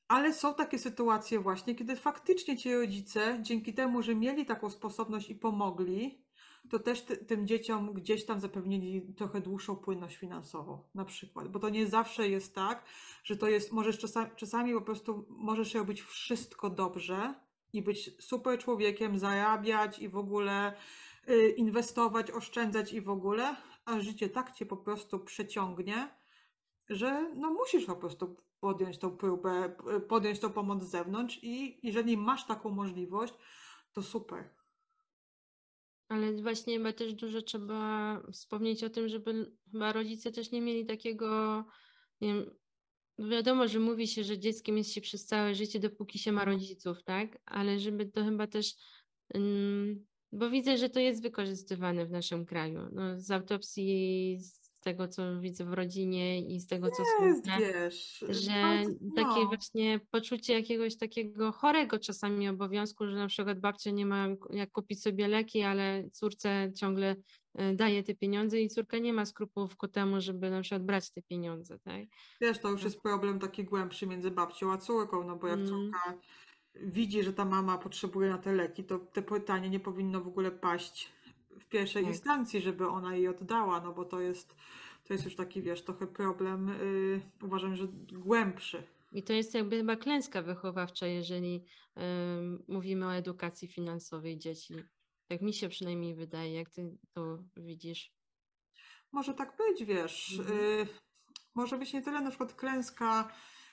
ale są takie sytuacje właśnie, kiedy faktycznie ci rodzice, dzięki temu, że mieli taką sposobność i pomogli, to też ty, tym dzieciom gdzieś tam zapewnili trochę dłuższą płynność finansową, na przykład. Bo to nie zawsze jest tak, że to jest, możesz czasami, czasami po prostu możesz robić wszystko dobrze i być super człowiekiem, zarabiać i w ogóle inwestować, oszczędzać i w ogóle, a życie tak cię po prostu przeciągnie, że no musisz po prostu podjąć tą próbę, podjąć tą pomoc z zewnątrz i jeżeli masz taką możliwość, to super. Ale właśnie chyba też dużo trzeba wspomnieć o tym, żeby chyba rodzice też nie mieli takiego, nie wiem, no wiadomo, że mówi się, że dzieckiem jest się przez całe życie, dopóki się ma rodziców, tak? Ale żeby to chyba też, mm, bo widzę, że to jest wykorzystywane w naszym kraju. No, z autopsji, z tego, co widzę w rodzinie i z tego, co słyszę, że bardzo- takie no. właśnie poczucie jakiegoś takiego chorego czasami obowiązku, że na przykład babcia nie ma jak kupić sobie leki, ale córce ciągle e, daje te pieniądze i córka nie ma skrupułów ku temu, żeby na przykład brać te pieniądze, tak? Wiesz, to już jest problem taki głębszy między babcią a córką, no bo jak Mm. córka widzi, że ta mama potrzebuje na te leki, to te pytanie nie powinno w ogóle paść w pierwszej Tak. instancji, żeby ona jej oddała, no bo to jest, to jest już taki, wiesz, trochę problem, yy, uważam, że głębszy. I to jest jakby chyba klęska wychowawcza, jeżeli em, mówimy o edukacji finansowej dzieci. Tak mi się przynajmniej wydaje, jak ty to widzisz. Może tak być, wiesz. Mhm. y, może być nie tyle na przykład klęska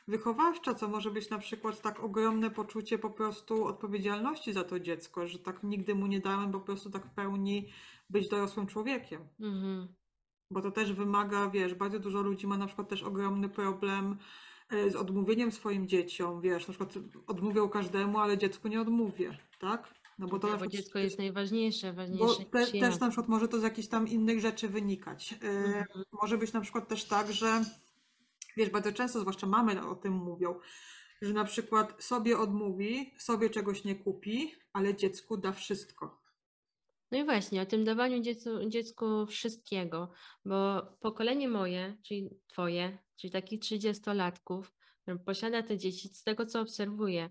wychowawcza, co może być na przykład tak ogromne poczucie po prostu odpowiedzialności za to dziecko, że tak nigdy mu nie dałem po prostu tak w pełni być dorosłym człowiekiem. Mhm. Bo to też wymaga, wiesz, bardzo dużo ludzi ma na przykład też ogromny problem y, z odmówieniem swoim dzieciom, wiesz, na przykład odmówią każdemu, ale dziecku nie odmówię, tak? No bo to Tak, bo przykład dziecko jest najważniejsze, bo ważniejsze te, niż ja. też na przykład może to z jakichś tam innych rzeczy wynikać. Yy, Mhm. Może być na przykład też tak, że wiesz, bardzo często, zwłaszcza mamy o tym mówią, że na przykład sobie odmówi, sobie czegoś nie kupi, ale dziecku da wszystko. No i właśnie, o tym dawaniu dziecku, dziecku wszystkiego, bo pokolenie moje, czyli twoje, czyli takich trzydziestolatków, posiada te dzieci, z tego co obserwuję,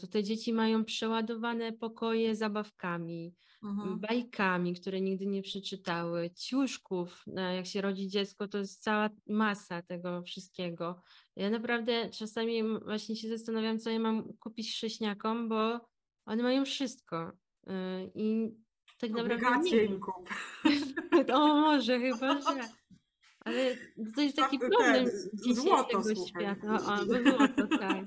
to te dzieci mają przeładowane pokoje zabawkami, Mhm. bajkami, które nigdy nie przeczytały, ciuszków, e, jak się rodzi dziecko, to jest cała masa tego wszystkiego. Ja naprawdę czasami właśnie się zastanawiam, co ja mam kupić chrześniakom, bo one mają wszystko. e, I tak naprawdę nie im kup. O, może chyba, że. Ale to jest taki Tak, problem ten, złoto, słuchaj. świata. O, o, bo złoto, tak.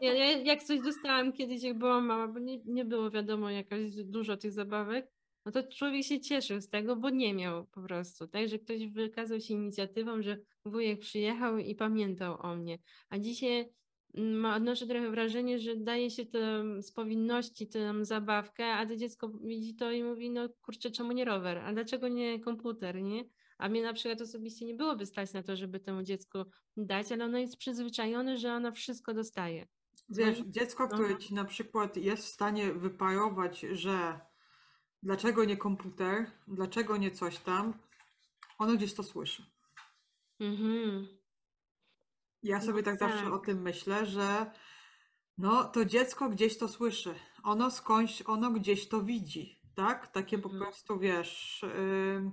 Ja, ja jak coś dostałam kiedyś, jak byłam mała, bo nie, nie było wiadomo jakaś dużo tych zabawek, no to człowiek się cieszył z tego, bo nie miał po prostu, tak, że ktoś wykazał się inicjatywą, że wujek przyjechał i pamiętał o mnie. A dzisiaj mm, ma, odnoszę trochę wrażenie, że daje się tę z powinności tę zabawkę, a to dziecko widzi to i mówi, no kurczę, czemu nie rower? A dlaczego nie komputer, nie? A mnie na przykład osobiście nie byłoby stać na to, żeby temu dziecku dać, ale ono jest przyzwyczajone, że ono wszystko dostaje. Wiesz, Mhm. dziecko, No. które ci na przykład jest w stanie wyparować, że dlaczego nie komputer, dlaczego nie coś tam, ono gdzieś to słyszy. Mhm. Ja sobie No tak zawsze tak. o tym myślę, że no to dziecko gdzieś to słyszy. Ono skądś, ono gdzieś to widzi, tak? Takie po Mhm. prostu, wiesz, ym,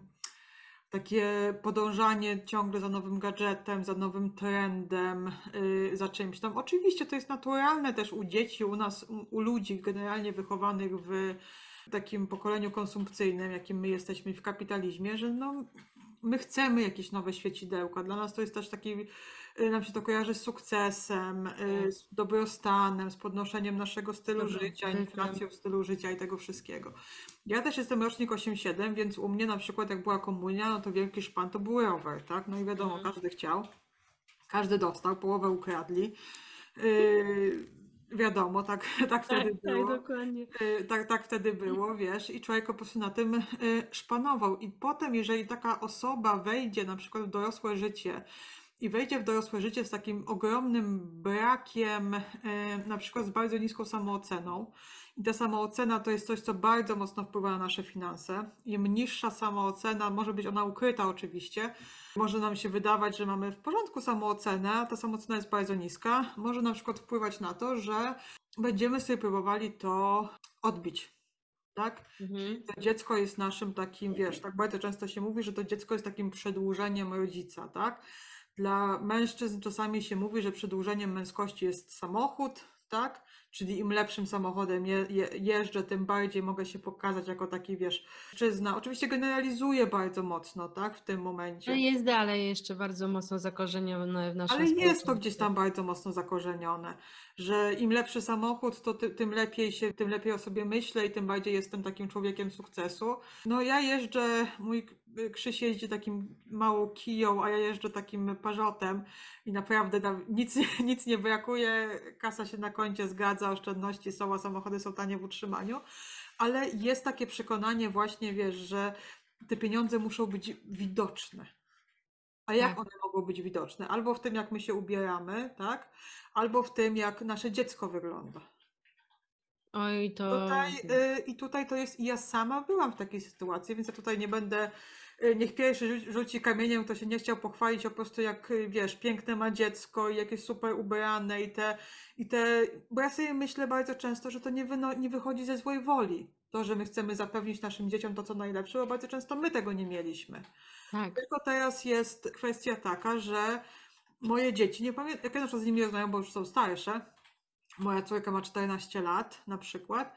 takie podążanie ciągle za nowym gadżetem, za nowym trendem, y, za czymś tam. Oczywiście to jest naturalne też u dzieci, u nas, u, u ludzi generalnie wychowanych w takim pokoleniu konsumpcyjnym, jakim my jesteśmy w kapitalizmie, że no, my chcemy jakieś nowe świecidełka. Dla nas to jest też taki, nam się to kojarzy z sukcesem, y, z dobrostanem, z podnoszeniem naszego stylu Dobra, życia, mhm. inflacją stylu życia i tego wszystkiego. Ja też jestem rocznik 8-7, więc u mnie na przykład jak była komunia, no to wielki szpan to był rower, tak? No i wiadomo, Mhm. każdy chciał, każdy dostał, połowę ukradli. Yy, wiadomo, tak, tak Tak, wtedy tak, było. dokładnie. Y, Tak, tak wtedy było, wiesz, i człowiek po prostu na tym y, szpanował. I potem, jeżeli taka osoba wejdzie na przykład w dorosłe życie i wejdzie w dorosłe życie z takim ogromnym brakiem, e, na przykład z bardzo niską samooceną. I ta samoocena to jest coś, co bardzo mocno wpływa na nasze finanse. Im niższa samoocena, może być ona ukryta oczywiście, może nam się wydawać, że mamy w porządku samoocenę, a ta samoocena jest bardzo niska. Może na przykład wpływać na to, że będziemy sobie próbowali to odbić. Tak? Mhm. To dziecko jest naszym takim, wiesz, tak bardzo często się mówi, że to dziecko jest takim przedłużeniem rodzica, tak? Dla mężczyzn czasami się mówi, że przedłużeniem męskości jest samochód, tak? Czyli im lepszym samochodem je, je, jeżdżę, tym bardziej mogę się pokazać jako taki, wiesz, mężczyzna. Oczywiście generalizuję bardzo mocno, tak, w tym momencie. No jest dalej jeszcze bardzo mocno zakorzenione w naszym Ale jest to gdzieś tam bardzo mocno zakorzenione, że im lepszy samochód, to ty, tym lepiej się, tym lepiej o sobie myślę i tym bardziej jestem takim człowiekiem sukcesu. No ja jeżdżę, mój Krzyś jeździ takim małą kiją, a ja jeżdżę takim parzotem i naprawdę tam nic, nic nie brakuje, kasa się na koncie zgadza, oszczędności są, a samochody są tanie w utrzymaniu, ale jest takie przekonanie właśnie, wiesz, że te pieniądze muszą być widoczne. A jak Tak. one mogą być widoczne? Albo w tym, jak my się ubieramy, tak? Albo w tym, jak nasze dziecko wygląda. Oj, to Tutaj, y, I tutaj to jest, i ja sama byłam w takiej sytuacji, więc ja tutaj nie będę, niech pierwszy rzu- rzuci kamieniem, kto się nie chciał pochwalić, po prostu jak, y, wiesz, piękne ma dziecko i jakieś super ubrane i te, i te, bo ja sobie myślę bardzo często, że to nie, wyno, nie wychodzi ze złej woli. To, że my chcemy zapewnić naszym dzieciom to, co najlepsze, bo bardzo często my tego nie mieliśmy. tak. Tylko teraz jest kwestia taka, że moje dzieci, nie pamiętam, jak ja na przykład z nimi rozmawiam, bo już są starsze, moja córka ma 14 lat na przykład,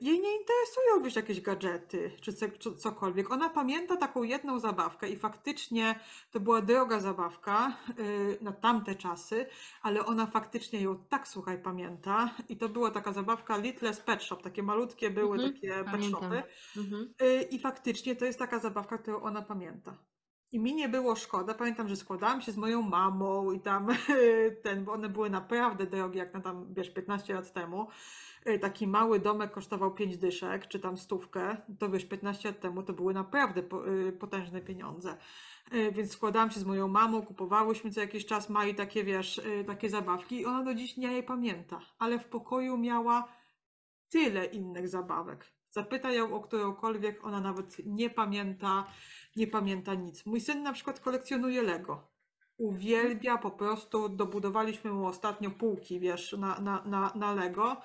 jej nie interesują wiesz, jakieś gadżety czy co- czy cokolwiek. Ona pamięta taką jedną zabawkę i faktycznie to była droga zabawka yy, na tamte czasy, ale ona faktycznie ją tak, słuchaj, pamięta. I to była taka zabawka Little Pet Shop, takie malutkie były Mhm, takie pet pamiętam. shopy. Mhm. Y, I faktycznie to jest taka zabawka, którą ona pamięta. I mi nie było szkoda. Pamiętam, że składałam się z moją mamą i tam ten, bo one były naprawdę drogie, jak na tam, wiesz, 15 lat temu. Y, Taki mały domek kosztował 5 dyszek, czy tam stówkę. To wiesz, 15 lat temu to były naprawdę y, potężne pieniądze. Y, Więc składałam się z moją mamą, kupowałyśmy co jakiś czas Mai takie, wiesz, takie zabawki i ona do dziś nie je pamięta. Ale w pokoju miała tyle innych zabawek. Zapytaj ją o którąkolwiek, ona nawet nie pamięta, nie pamięta nic. Mój syn na przykład kolekcjonuje Lego. Uwielbia po prostu, dobudowaliśmy mu ostatnio półki, wiesz, na, na, na, na Lego,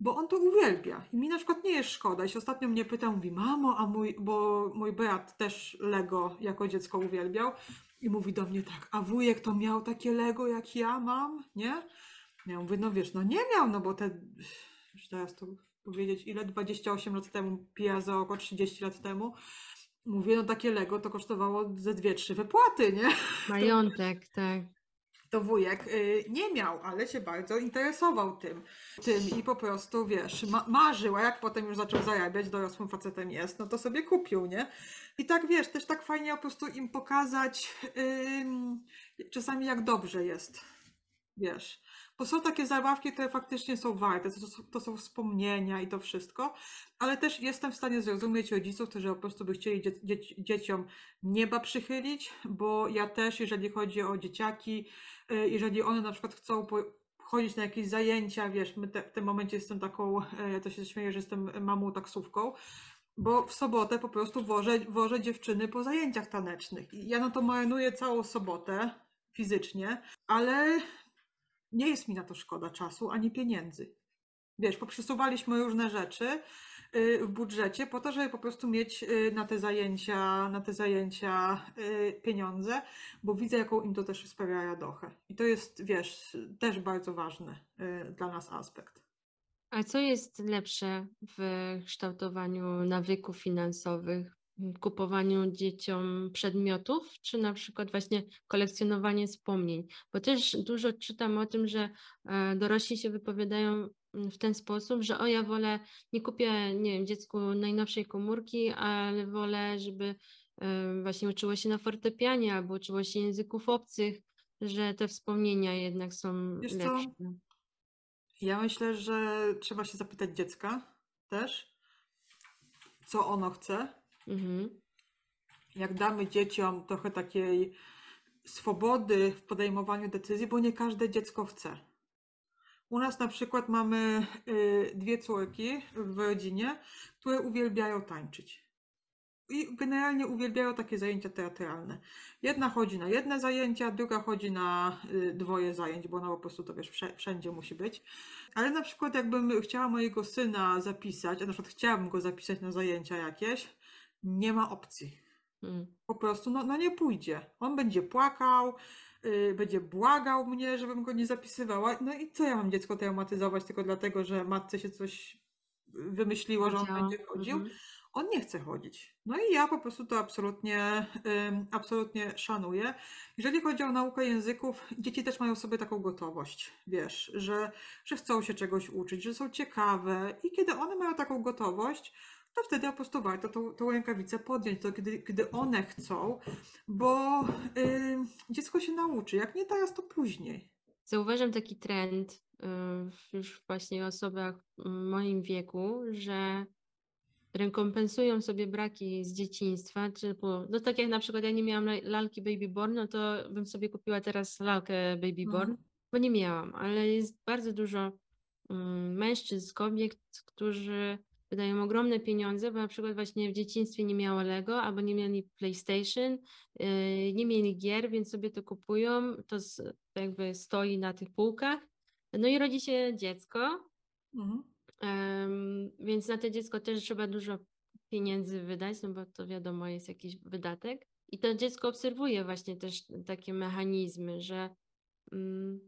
bo on to uwielbia. I mi na przykład nie jest szkoda. I ostatnio mnie pytał, mówi, mamo, a mój, bo mój brat też Lego jako dziecko uwielbiał. I mówi do mnie tak, a wujek to miał takie Lego, jak ja mam, nie? Ja mówię, no wiesz, no nie miał, no bo te, już teraz to powiedzieć, ile? 28 lat temu, pija za około 30 lat temu. Mówię, no takie Lego to kosztowało ze dwie, trzy wypłaty, nie? Majątek, tak. To wujek y, nie miał, ale się bardzo interesował tym. tym I po prostu, wiesz, ma, marzył, a jak potem już zaczął zarabiać, dorosłym facetem jest, no to sobie kupił, nie? I tak, wiesz, też tak fajnie po prostu im pokazać ym, czasami jak dobrze jest, wiesz. Bo są takie zabawki, które faktycznie są warte, to, to są wspomnienia i to wszystko, ale też jestem w stanie zrozumieć rodziców, którzy po prostu by chcieli dzie- dzie- dzieciom nieba przychylić, bo ja też, jeżeli chodzi o dzieciaki, y, jeżeli one na przykład chcą po, chodzić na jakieś zajęcia, wiesz, te, w tym momencie jestem taką, ja to się śmieję, że jestem mamą taksówką, bo w sobotę po prostu wożę, wożę dziewczyny po zajęciach tanecznych. Ja na to marynuję całą sobotę fizycznie, ale nie jest mi na to szkoda czasu ani pieniędzy. Wiesz, poprzesuwaliśmy różne rzeczy y, w budżecie po to, żeby po prostu mieć y, na te zajęcia, na te zajęcia y, pieniądze, bo widzę, jaką im to też sprawia radochę. I to jest, wiesz, też bardzo ważny dla nas aspekt. A co jest lepsze w kształtowaniu nawyków finansowych? Kupowaniu dzieciom przedmiotów, czy na przykład właśnie kolekcjonowanie wspomnień? Bo też dużo czytam o tym, że e, dorośli się wypowiadają mm, w ten sposób, że o ja wolę, nie kupię, nie wiem, dziecku najnowszej komórki, ale wolę, żeby e, właśnie uczyło się na fortepianie albo uczyło się języków obcych, że te wspomnienia jednak są Wiesz co? lepsze. Ja myślę, że trzeba się zapytać dziecka też, co ono chce. Mhm. Jak damy dzieciom trochę takiej swobody w podejmowaniu decyzji, bo nie każde dziecko chce. U nas na przykład mamy y, dwie córki w rodzinie, które uwielbiają tańczyć. I generalnie uwielbiają takie zajęcia teatralne. Jedna chodzi na jedne zajęcia, druga chodzi na y, dwoje zajęć, bo ona po prostu to wiesz, wszędzie musi być. Ale na przykład jakbym chciała mojego syna zapisać, a na przykład chciałabym go zapisać na zajęcia jakieś, nie ma opcji. Hmm. Po prostu no, no nie pójdzie. On będzie płakał, yy, będzie błagał mnie, żebym go nie zapisywała. No i co ja mam dziecko traumatyzować tylko dlatego, że matce się coś wymyśliło, że on będzie chodził. Mhm. On nie chce chodzić. No i ja po prostu to absolutnie, yy, absolutnie szanuję. Jeżeli chodzi o naukę języków, dzieci też mają sobie taką gotowość, wiesz, że, że chcą się czegoś uczyć, że są ciekawe i kiedy one mają taką gotowość, to wtedy po prostu warto tą, tą rękawicę podjąć, to kiedy, kiedy one chcą, bo yy, dziecko się nauczy. Jak nie teraz, to później. Zauważam taki trend yy, już właśnie w osobach w moim wieku, że rekompensują sobie braki z dzieciństwa, czy no tak jak na przykład ja nie miałam lalki Baby Born, no to bym sobie kupiła teraz lalkę Baby Born, mhm. bo nie miałam, ale jest bardzo dużo um, mężczyzn, kobiet, którzy wydają ogromne pieniądze, bo na przykład właśnie w dzieciństwie nie miało Lego albo nie mieli PlayStation, yy, nie mieli gier, więc sobie to kupują, to jakby stoi na tych półkach. No i rodzi się dziecko, mhm. więc na to dziecko też trzeba dużo pieniędzy wydać, no bo to wiadomo jest jakiś wydatek. I to dziecko obserwuje właśnie też takie mechanizmy, że mm,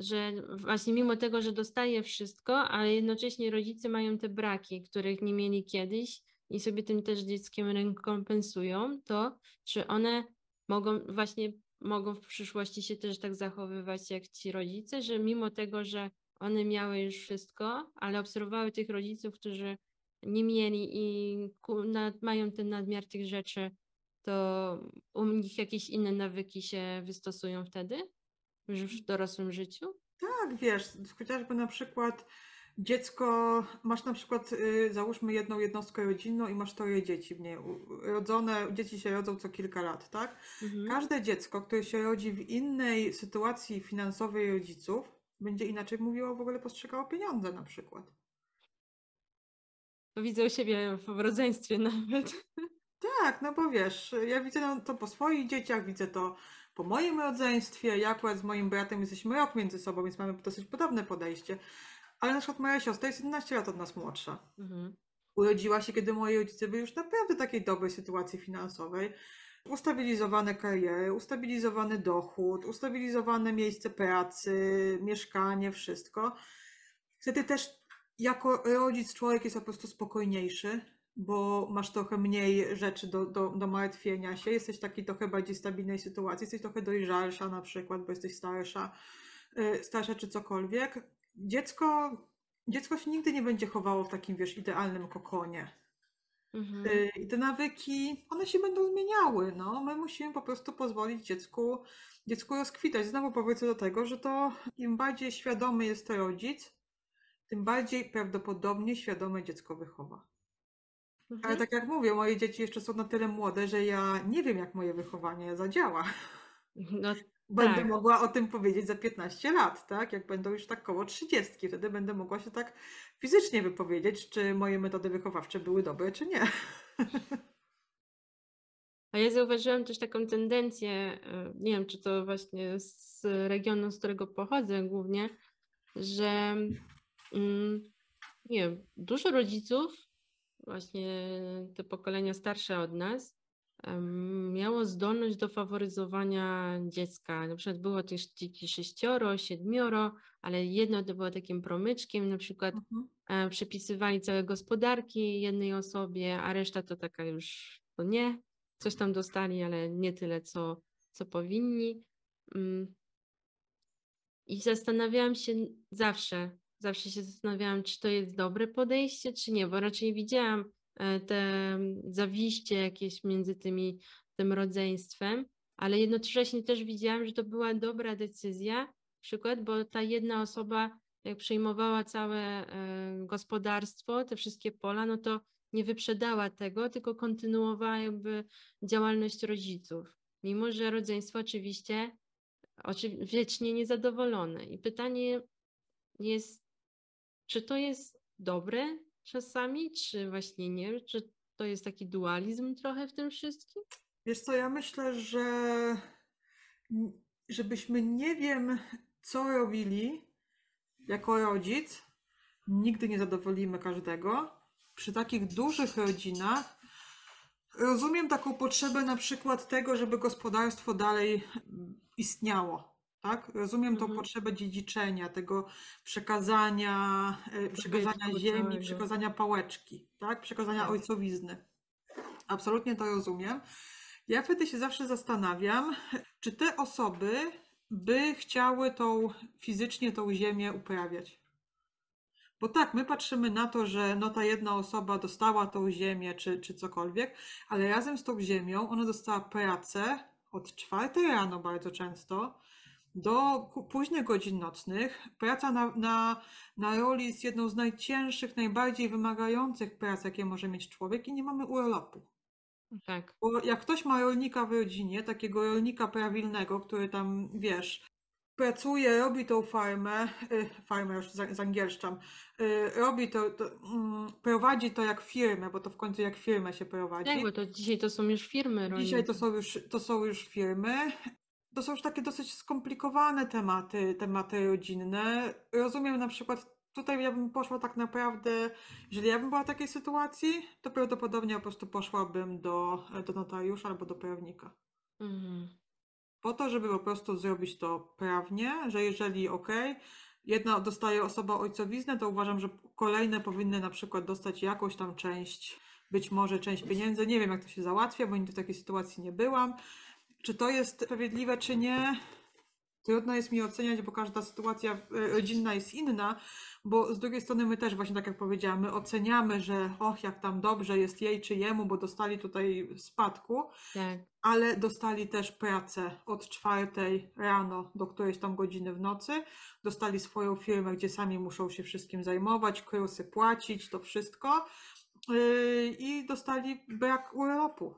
że właśnie mimo tego, że dostaje wszystko, ale jednocześnie rodzice mają te braki, których nie mieli kiedyś i sobie tym też dzieckiem rekompensują, to czy one mogą właśnie mogą w przyszłości się też tak zachowywać jak ci rodzice, że mimo tego, że one miały już wszystko, ale obserwowały tych rodziców, którzy nie mieli i mają ten nadmiar tych rzeczy, to u nich jakieś inne nawyki się wystosują wtedy? Już w dorosłym życiu? Tak, wiesz, chociażby na przykład dziecko, masz na przykład, y, załóżmy jedną jednostkę rodzinną i masz troje dzieci w niej. Rodzone, dzieci się rodzą co kilka lat, tak? Mhm. Każde dziecko, które się rodzi w innej sytuacji finansowej rodziców, będzie inaczej mówiło, w ogóle postrzegało pieniądze na przykład. Widzę u siebie w rodzeństwie nawet. Tak, no bo wiesz, ja widzę to po swoich dzieciach, widzę to po moim rodzeństwie, ja akurat z moim bratem jesteśmy rok między sobą, więc mamy dosyć podobne podejście. Ale na przykład moja siostra jest 11 lat od nas młodsza. Mhm. Urodziła się, kiedy moi rodzice byli już naprawdę w takiej dobrej sytuacji finansowej. Ustabilizowane kariery, ustabilizowany dochód, ustabilizowane miejsce pracy, mieszkanie, wszystko. Wtedy też jako rodzic człowiek jest po prostu spokojniejszy, bo masz trochę mniej rzeczy do, do, do martwienia się, jesteś w takiej trochę bardziej stabilnej sytuacji, jesteś trochę dojrzalsza na przykład, bo jesteś starsza, y, starsza czy cokolwiek. Dziecko, dziecko się nigdy nie będzie chowało w takim, wiesz, idealnym kokonie. Mhm. Y, I te nawyki, one się będą zmieniały, no. My musimy po prostu pozwolić dziecku, dziecku rozkwitać. Znowu powrócę do tego, że to im bardziej świadomy jest rodzic, tym bardziej prawdopodobnie świadome dziecko wychowa. Mhm. Ale tak jak mówię, moje dzieci jeszcze są na tyle młode, że ja nie wiem, jak moje wychowanie zadziała. No, będę tak. mogła o tym powiedzieć za 15 lat, tak? Jak będą już tak koło 30, wtedy będę mogła się tak fizycznie wypowiedzieć, czy moje metody wychowawcze były dobre, czy nie. A ja zauważyłam też taką tendencję, e, nie wiem, czy to właśnie z regionu, z którego pochodzę głównie, że mm, nie wiem, dużo rodziców właśnie te pokolenia starsze od nas, miało zdolność do faworyzowania dziecka. Na przykład było też dzieci sześcioro, siedmioro, ale jedno to było takim promyczkiem, na przykład. E, przypisywali całe gospodarki jednej osobie, a reszta to taka już to nie. Coś tam dostali, ale nie tyle, co, co powinni. Mm. I zastanawiałam się zawsze, zawsze się zastanawiałam, czy to jest dobre podejście, czy nie, bo raczej widziałam e, te zawiście jakieś między tymi, tym rodzeństwem, ale jednocześnie też widziałam, że to była dobra decyzja, przykład, bo ta jedna osoba jak przejmowała całe e, gospodarstwo, te wszystkie pola, no to nie wyprzedała tego, tylko kontynuowała jakby działalność rodziców. mimo że rodzeństwo oczywiście oczy- wiecznie niezadowolone. I pytanie jest, czy to jest dobre czasami, czy właśnie nie? Czy to jest taki dualizm trochę w tym wszystkim? Wiesz co, ja myślę, że żebyśmy nie wiem, co robili jako rodzic, nigdy nie zadowolimy każdego. Przy takich dużych rodzinach rozumiem taką potrzebę na przykład tego, żeby gospodarstwo dalej mm, istniało. Tak? Rozumiem tą Mhm. potrzebę dziedziczenia, tego przekazania, e, przekazania ziemi, całego. przekazania pałeczki, tak? przekazania Tak. ojcowizny. Absolutnie to rozumiem. Ja wtedy się zawsze zastanawiam, czy te osoby by chciały tą fizycznie tą ziemię uprawiać. Bo tak, my patrzymy na to, że no ta jedna osoba dostała tą ziemię czy, czy cokolwiek, ale razem z tą ziemią ona dostała pracę od czwartej rano bardzo często do późnych godzin nocnych. Praca na, na, na roli jest jedną z najcięższych, najbardziej wymagających prac, jakie może mieć człowiek i nie mamy urlopu. Tak. Bo jak ktoś ma rolnika w rodzinie, takiego rolnika prawilnego, który tam, wiesz, pracuje, robi tą farmę, y, farmę już za- zangielszczam, y, robi to, to mm, prowadzi to jak firmę, bo to w końcu jak firmę się prowadzi. Tak, bo to dzisiaj to są już firmy Dzisiaj to rolnicze. są już, to są już firmy. To są już takie dosyć skomplikowane tematy, tematy rodzinne. Rozumiem na przykład, tutaj ja bym poszła tak naprawdę, jeżeli ja bym była w takiej sytuacji, to prawdopodobnie po prostu poszłabym do, do notariusza albo do prawnika. Mhm. Po to, żeby po prostu zrobić to prawnie, że jeżeli ok, jedna dostaje osoba ojcowiznę, to uważam, że kolejne powinny na przykład dostać jakąś tam część, być może część pieniędzy. Nie wiem, jak to się załatwia, bo nigdy w takiej sytuacji nie byłam. Czy to jest sprawiedliwe, czy nie? Trudno jest mi oceniać, bo każda sytuacja e, rodzinna jest inna, bo z drugiej strony my też właśnie tak jak powiedziałam, my oceniamy, że och, jak tam dobrze jest jej czy jemu, bo dostali tutaj spadku, Tak. ale dostali też pracę od czwartej rano do którejś tam godziny w nocy. Dostali swoją firmę, gdzie sami muszą się wszystkim zajmować, krusy płacić, to wszystko. Yy, I dostali brak urlopu.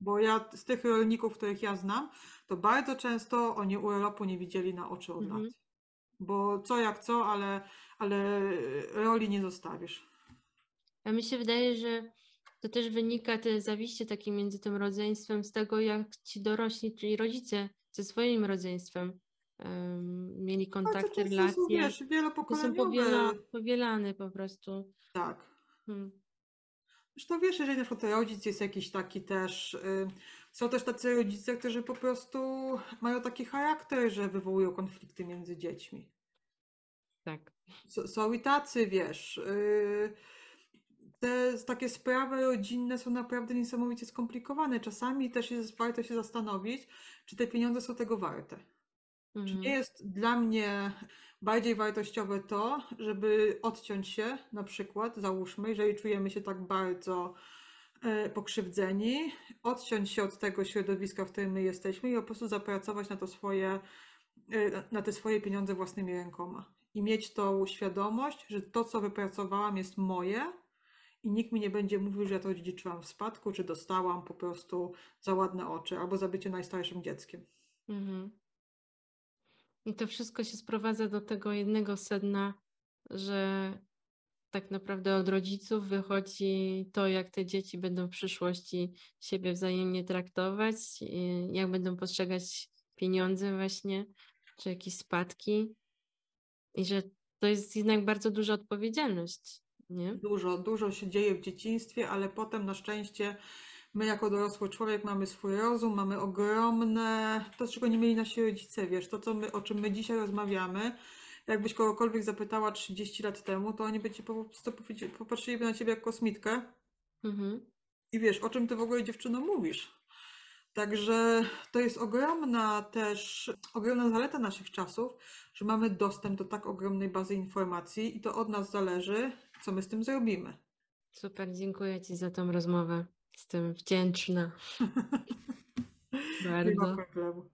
Bo ja z tych rolników, których ja znam, to bardzo często oni urlopu nie widzieli na oczy od Mhm. lat. Bo co jak co, ale, ale roli nie zostawisz. A mi się wydaje, że to też wynika te zawiście takie między tym rodzeństwem z tego, jak ci dorośli, czyli rodzice ze swoim rodzeństwem em, mieli Bardzo kontakty, często są, relacje. wiesz, To są wielopokoleniowe. powiela, powielane po prostu. Tak. Hmm. Zresztą wiesz, jeżeli na przykład rodzic jest jakiś taki też, y, są też tacy rodzice, którzy po prostu mają taki charakter, że wywołują konflikty między dziećmi. Tak. S- Są i tacy, wiesz, y, te takie sprawy rodzinne są naprawdę niesamowicie skomplikowane. Czasami też jest warto się zastanowić, czy te pieniądze są tego warte. Czy Mhm. nie jest dla mnie bardziej wartościowe to, żeby odciąć się, na przykład, załóżmy, jeżeli czujemy się tak bardzo e, pokrzywdzeni, odciąć się od tego środowiska, w którym my jesteśmy i po prostu zapracować na to swoje, e, na te swoje pieniądze własnymi rękoma. I mieć tą świadomość, że to, co wypracowałam, jest moje i nikt mi nie będzie mówił, że ja to dziedziczyłam w spadku, czy dostałam po prostu za ładne oczy, albo za bycie najstarszym dzieckiem. Mhm. I to wszystko się sprowadza do tego jednego sedna, że tak naprawdę od rodziców wychodzi to, jak te dzieci będą w przyszłości siebie wzajemnie traktować, jak będą postrzegać pieniądze właśnie, czy jakieś spadki. I że to jest jednak bardzo duża odpowiedzialność, nie? Dużo, dużo się dzieje w dzieciństwie, ale potem na szczęście my jako dorosły człowiek mamy swój rozum, mamy ogromne, to czego nie mieli nasi rodzice, wiesz, to co my, o czym my dzisiaj rozmawiamy, jakbyś kogokolwiek zapytała 30 lat temu, to oni by ci po prostu popatrzyliby na ciebie jak kosmitkę Mhm. i wiesz, o czym ty w ogóle dziewczyno mówisz. Także to jest ogromna też, ogromna zaleta naszych czasów, że mamy dostęp do tak ogromnej bazy informacji i to od nas zależy, co my z tym zrobimy. Super, dziękuję Ci za tą rozmowę. Jestem wdzięczna Nie ma bardzo. problemu.